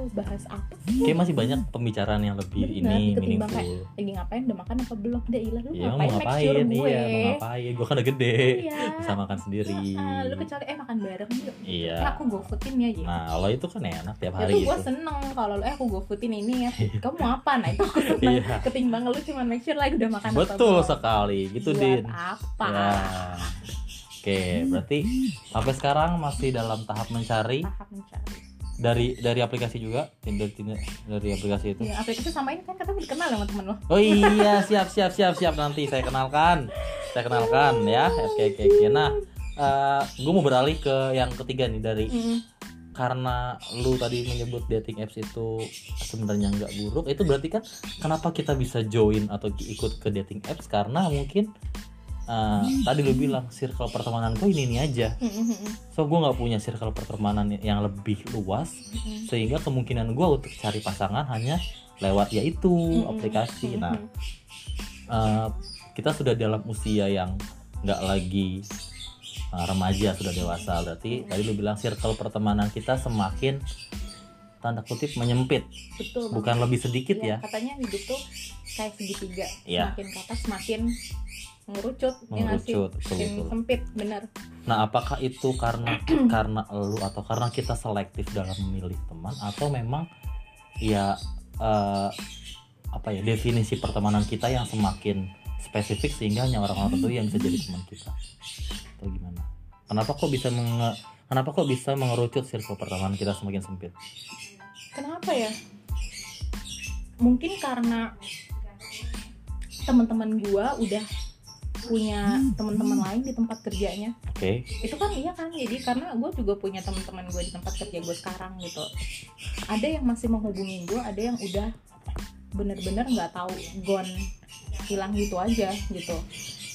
bahas apa sih? Kayak masih banyak pembicaraan yang lebih Benar, ini ketimbang meaningful. lagi ngapain udah makan apa belum? Udah ilah lu Iya mau ngapain? Make ngapain, sure gue. iya mau ngapain, gue kan udah gede, Iya. bisa makan sendiri. Ah, lu kecuali eh makan bareng yuk. Iya. eh aku foodin ya gitu. Nah kalau itu kan enak tiap ya hari gitu. gue seneng kalau lu eh aku go foodin ini ya. Kamu mau apa? Nah itu aku seneng. Iya. ketimbang lu cuma make sure lagi udah makan apa Betul belum. sekali, gitu Buat Din. apa? Ya. Oke, berarti sampai sekarang masih dalam tahap mencari. Tahap mencari dari dari aplikasi juga, Tinder, Tinder dari aplikasi itu. ya aplikasi sama ini kan katanya dikenal sama temen lo Oh [LAUGHS] iya, siap siap siap siap nanti saya kenalkan. Saya kenalkan ya. Oke oke oke. Nah, gue mau beralih ke yang ketiga nih dari Mm. karena lu tadi menyebut dating apps itu sebenarnya nggak buruk itu berarti kan kenapa kita bisa join atau ikut ke dating apps karena mungkin uh, tadi lu bilang circle pertemanan gue ini ini aja so gue nggak punya circle pertemanan yang lebih luas sehingga kemungkinan gue untuk cari pasangan hanya lewat yaitu aplikasi. Nah uh, kita sudah dalam usia yang nggak lagi uh, remaja sudah dewasa. Berarti tadi lu bilang circle pertemanan kita semakin tanda kutip menyempit. Betul bukan lebih sedikit Iya, ya. katanya hidup tuh kayak segitiga. Iya. semakin ke atas semakin mengerucut ya mengerucut betul makin betul. sempit bener nah apakah itu karena [CLEARS THROAT] karena lu atau karena kita selektif dalam memilih teman? Atau memang ya uh, apa ya definisi pertemanan kita yang semakin spesifik sehingga hanya orang-orang tertentu yang bisa jadi teman kita? Atau gimana? Kenapa kok bisa menge- kenapa kok bisa mengerucut circle pertemanan kita semakin sempit? Kenapa ya? Mungkin karena teman-teman gua udah punya teman-teman lain di tempat kerjanya. Oke. Itu kan iya kan jadi karena gue juga punya teman-teman gue di tempat kerja gue sekarang gitu. Ada yang masih menghubungi gue ada yang udah bener-bener nggak tahu gone hilang gitu aja gitu.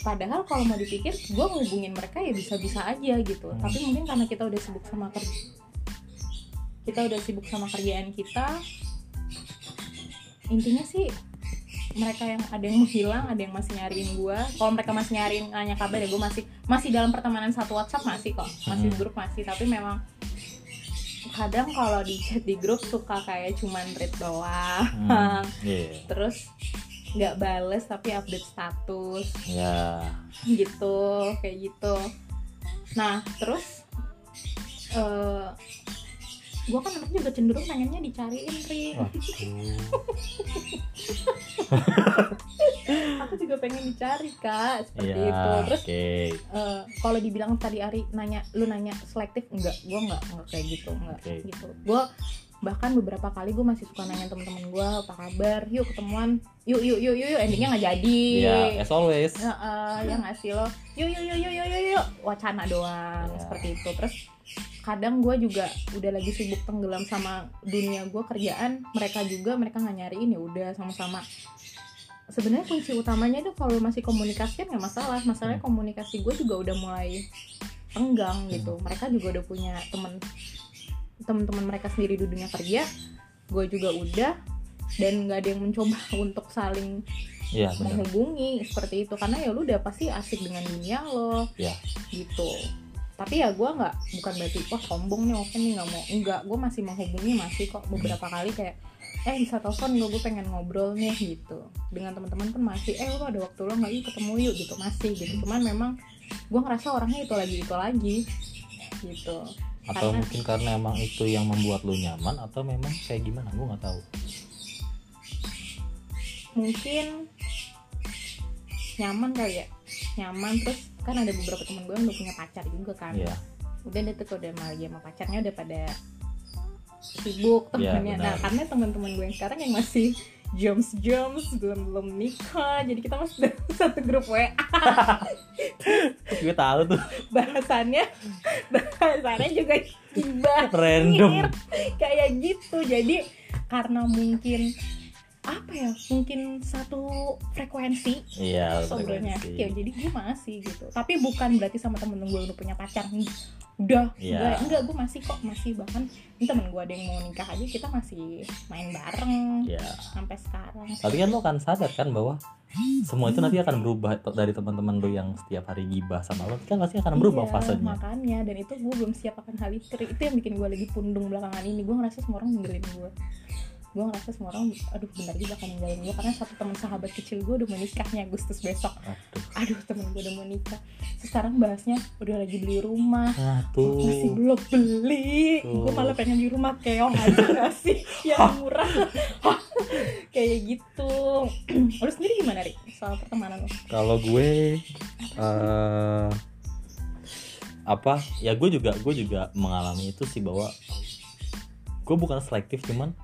Padahal kalau mau dipikir gue ngehubungin mereka ya bisa-bisa aja gitu. Hmm. tapi mungkin karena kita udah sibuk sama kerja kita udah sibuk sama kerjaan kita intinya sih mereka yang ada yang menghilang ada yang masih nyariin gue kalau mereka masih nyariin nanya kabar ya gue masih masih dalam pertemanan satu WhatsApp masih kok. Masih Hmm. grup masih. Tapi memang kadang kalau di chat di grup suka kayak cuman read doang. Hmm, [LAUGHS] iya. Terus nggak bales tapi update status. Ya. Gitu kayak gitu. Nah terus eh gue kan anaknya juga cenderung pengennya dicariin Ri. Aku juga pengen dicari kak seperti Iya, itu. Terus oke. eh, kalau dibilang tadi Ari nanya lu nanya selektif enggak. Gue enggak enggak kayak gitu enggak Oke. gitu. Gue bahkan beberapa kali gue masih suka nanya temen-temen gue apa kabar? Yuk ketemuan. Yuk yuk yuk yuk, yuk. endingnya nggak jadi. Ya, as always. Ya, eh, ya nggak sih lo? Yuk yuk yuk yuk yuk yuk, wacana doang Ya. seperti itu. Terus kadang gue juga udah lagi sibuk tenggelam sama dunia gue kerjaan mereka juga mereka nggak nyariin ya udah sama-sama. Sebenarnya kunci utamanya itu kalau masih komunikasi kan nggak masalah. Masalahnya Hmm. komunikasi gue juga udah mulai renggang gitu. Mereka juga udah punya temen teman-teman mereka sendiri di dunia kerja. Gue juga udah dan nggak ada yang mencoba [LAUGHS] untuk saling benar. menghubungi seperti itu. Karena ya lu udah pasti asik dengan dunia lo Ya. gitu tapi ya gue nggak bukan berarti wah sombong nih oke nih nggak mau. Enggak gue masih menghubungi masih kok beberapa kali kayak eh bisa telepon gue gue pengen ngobrol nih gitu. Dengan teman-teman pun masih eh lu ada waktu lo nggak? Yuk ketemu yuk gitu. Masih gitu. Cuman memang gue ngerasa orangnya itu lagi itu lagi gitu. Atau Karena- mungkin karena emang itu yang membuat lu nyaman atau memang kayak gimana? Gue nggak tahu. mungkin nyaman kali ya. Nyaman terus kan ada beberapa temen gue yang udah punya pacar juga kan Iya. udah deh tuh udah malah sama pacarnya udah pada sibuk Iya, temennya benar. nah karena teman-teman gue yang sekarang yang masih Joms Joms belum belum nikah jadi kita masih dalam [LAUGHS] satu grup WA gue tahu tuh bahasannya bahasannya juga gibah Random. Kayak gitu jadi karena mungkin apa ya mungkin satu frekuensi iya sebenarnya ya jadi gue masih gitu. Tapi bukan berarti sama temen gue udah punya pacar. Udah Iya. enggak enggak gue masih kok masih bahkan ini temen gue ada yang mau nikah aja kita masih main bareng Iya. sampai sekarang. Tapi kan lo kan sadar kan bahwa semua itu nanti akan berubah dari teman-teman lo yang setiap hari gibah sama lo. Kan pasti akan berubah Iya, fasenya. makanya. Dan itu gue belum siap akan hal itu. Itu yang bikin gue lagi pundung belakangan ini. Gue ngerasa semua orang ninggalin gue gue ngerasa semua orang aduh bentar juga akan ninggalin gue karena satu teman sahabat kecil gue udah mau nikahnya Agustus besok. Aduh. Aduh temen gue udah mau nikah. Terus sekarang bahasnya udah lagi beli rumah. Nah masih belum beli. Gue malah pengen beli rumah keong aja [LAUGHS] gak sih? Yang murah. Kayak gitu. [CLEARS THROAT] Lu sendiri gimana Rik soal pertemanan lu. Kalau gue eh apa? Ya gue juga gue juga mengalami itu sih bahwa gue bukan selektif cuman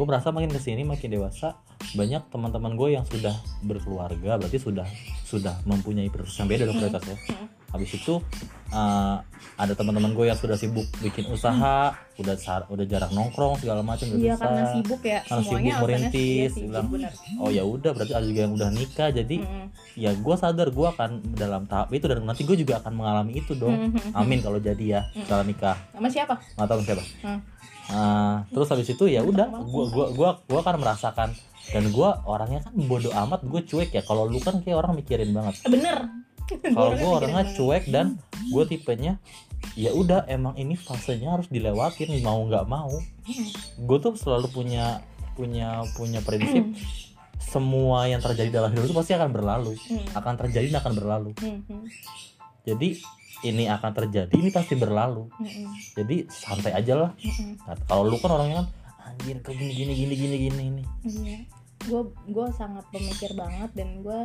gue merasa makin ke sini makin dewasa banyak teman-teman gue yang sudah berkeluarga berarti sudah sudah mempunyai prioritas yang beda dong Hmm. prioritasnya Hmm. habis itu eh, ada teman-teman gue yang sudah sibuk bikin usaha udah sar- udah jarang nongkrong segala macam udah iya bisa. karena sibuk ya Karena semuanya sibuk merintis, bilang, bener oh ya udah berarti ada juga yang udah nikah jadi Mm-mm. ya gue sadar gue akan dalam tahap itu dan nanti gue juga akan mengalami itu dong Mhm. amin kalau jadi ya Hmm. setelah nikah sama siapa nggak tahu siapa Hmm. Ah, terus habis itu ya udah gue gua gua gua akan merasakan dan gue orangnya kan bodoh amat gue cuek ya kalau lu kan kayak orang mikirin banget Eh, bener [LAUGHS] kalau gue orangnya cuek dan gue tipenya ya udah emang ini fasenya harus dilewatin mau nggak mau gue tuh selalu punya punya punya prinsip Hmm. semua yang terjadi dalam hidup itu pasti akan berlalu Hmm. akan terjadi dan akan berlalu. Hmm. jadi ini akan terjadi ini pasti berlalu. Hmm. jadi santai aja lah. Hmm. Nah, kalau lu kan orangnya kan anjir kayak gini gini gini gini gini ini Iya, gue gue sangat pemikir banget dan gue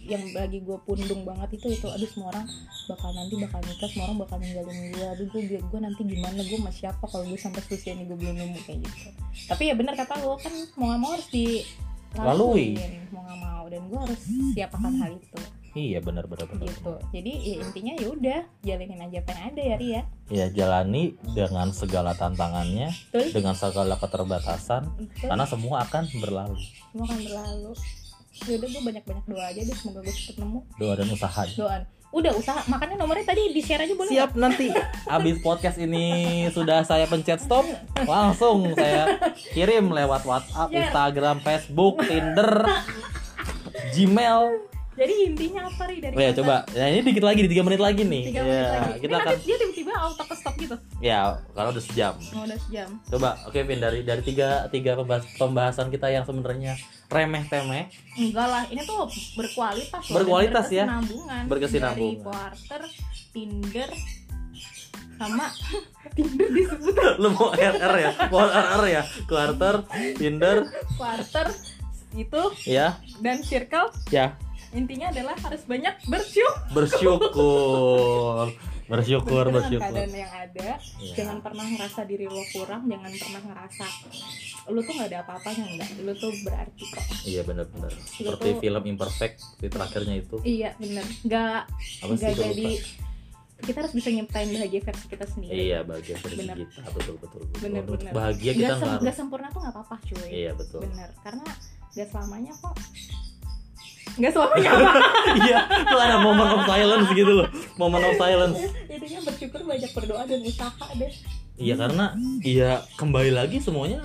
yang lagi gue pundung banget itu itu aduh semua orang bakal nanti bakal nikah semua orang bakal ninggalin gue aduh gue gue nanti gimana gue sama siapa kalau gue sampai usia ini gue belum nemu kayak gitu. Tapi ya benar kata lo kan mau gak mau harus di Lalui. mau gak mau. Dan gue harus siap akan hal itu iya benar benar benar. Gitu. Jadi ya intinya ya udah jalanin aja apa yang ada ya Ria ya. Jalani dengan segala tantangannya betul. dengan segala keterbatasan betul. karena semua akan berlalu. Semua akan berlalu. Yaudah gue banyak banyak doa aja deh semoga gue cepet nemu. Doa dan usaha. Doan udah usaha. Makanya nomornya tadi di share aja boleh siap nanti. Abis podcast ini sudah saya pencet stop langsung saya kirim lewat WhatsApp Ya. Instagram Facebook Tinder Gmail? Jadi intinya apa ri? Dari oh ya coba. Nah ini dikit lagi di tiga menit lagi nih. Tiga menit Ya, lagi. kita Ini akan nanti dia tiba-tiba auto ke stop gitu. Ya kalau udah sejam. Oh, udah sejam. Coba oke Vin dari dari tiga tiga pembahas, pembahasan kita yang sebenarnya remeh temeh enggak lah ini tuh berkualitas loh, Berkualitas ya. berkesinambungan. Berkesinambungan. dari quarter tinder sama [LAUGHS] tinder disebut. Lu mau RR ya? Mau RR ya? Quarter Tinder. Quarter itu ya. dan circle. Ya intinya adalah harus banyak bersyukur. Bersyukur. Bersyukur dengan bersyukur. keadaan yang ada Iya. jangan pernah ngerasa diri lo kurang jangan pernah ngerasa lu tuh nggak ada apa-apanya enggak lu tuh berarti kok. Iya benar-benar seperti tuh- film imperfect di terakhirnya itu. Iya bener nggak apa nggak jadi. lupa. kita harus bisa nyiptain bahagia versi kita sendiri. Iya bahagia versi Bener. kita. Betul betul betul. Bener, Untuk bener. bahagia kita sem- nggak harus. sempurna tuh nggak apa-apa cuy. Iya betul. Bener karena nggak selamanya kok nggak selamanya apa [LAUGHS] iya tuh ada momen of silence gitu loh. Momen of silence. Intinya bersyukur banyak berdoa dan usaha deh. Iya karena iya kembali lagi semuanya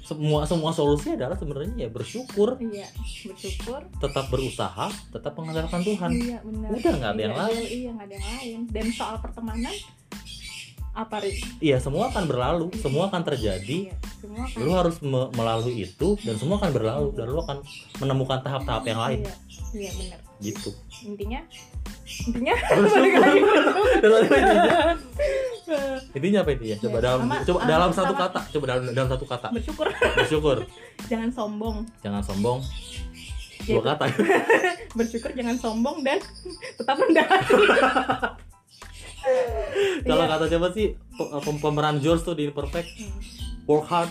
semua semua solusi adalah sebenarnya ya bersyukur. Iya bersyukur. Tetap berusaha tetap mengandalkan Tuhan. Iya benar. Udah, nggak ada yang Iya, lain. iya nggak ada yang lain. Dan soal pertemanan apa iya semua akan berlalu semua akan terjadi. Iya, semua kan lu harus me- melalui itu dan semua akan berlalu dan lu akan menemukan tahap-tahap yang lain. Iya iya benar. Gitu. Intinya intinya [LAUGHS] [LAUGHS] intinya, apa intinya? Coba Ya, dalam sama- coba sama- dalam satu kata coba dalam dalam satu kata. Bersyukur. Bersyukur. [LAUGHS] Jangan sombong. Jangan sombong. Dua kata. Bersyukur jangan sombong dan tetap rendah hati [LAUGHS] kalau Iya. kata siapa sih pem- pemeran George tuh di Perfect Hmm. work hard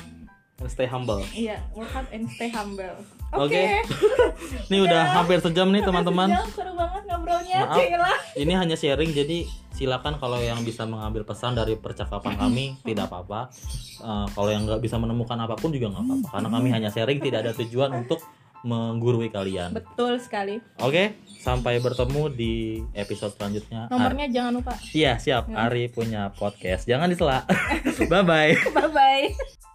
and stay humble. Iya, work hard and stay humble. Oke. [LAUGHS] Ini udah hampir sejam nih teman-teman. Seru banget ngobrolnya. Maaf. Cila. Ini hanya sharing jadi silakan kalau yang bisa mengambil pesan dari percakapan kami [LAUGHS] tidak apa-apa. Eh, kalau yang nggak bisa menemukan apa pun juga nggak apa-apa karena kami hanya sharing tidak ada tujuan untuk menggurui kalian. Betul sekali. Oke, sampai bertemu di episode selanjutnya. Nomornya jangan lupa. Iya, siap. Ari punya podcast. Jangan disela. [LAUGHS] Bye [LAUGHS] bye. Bye bye.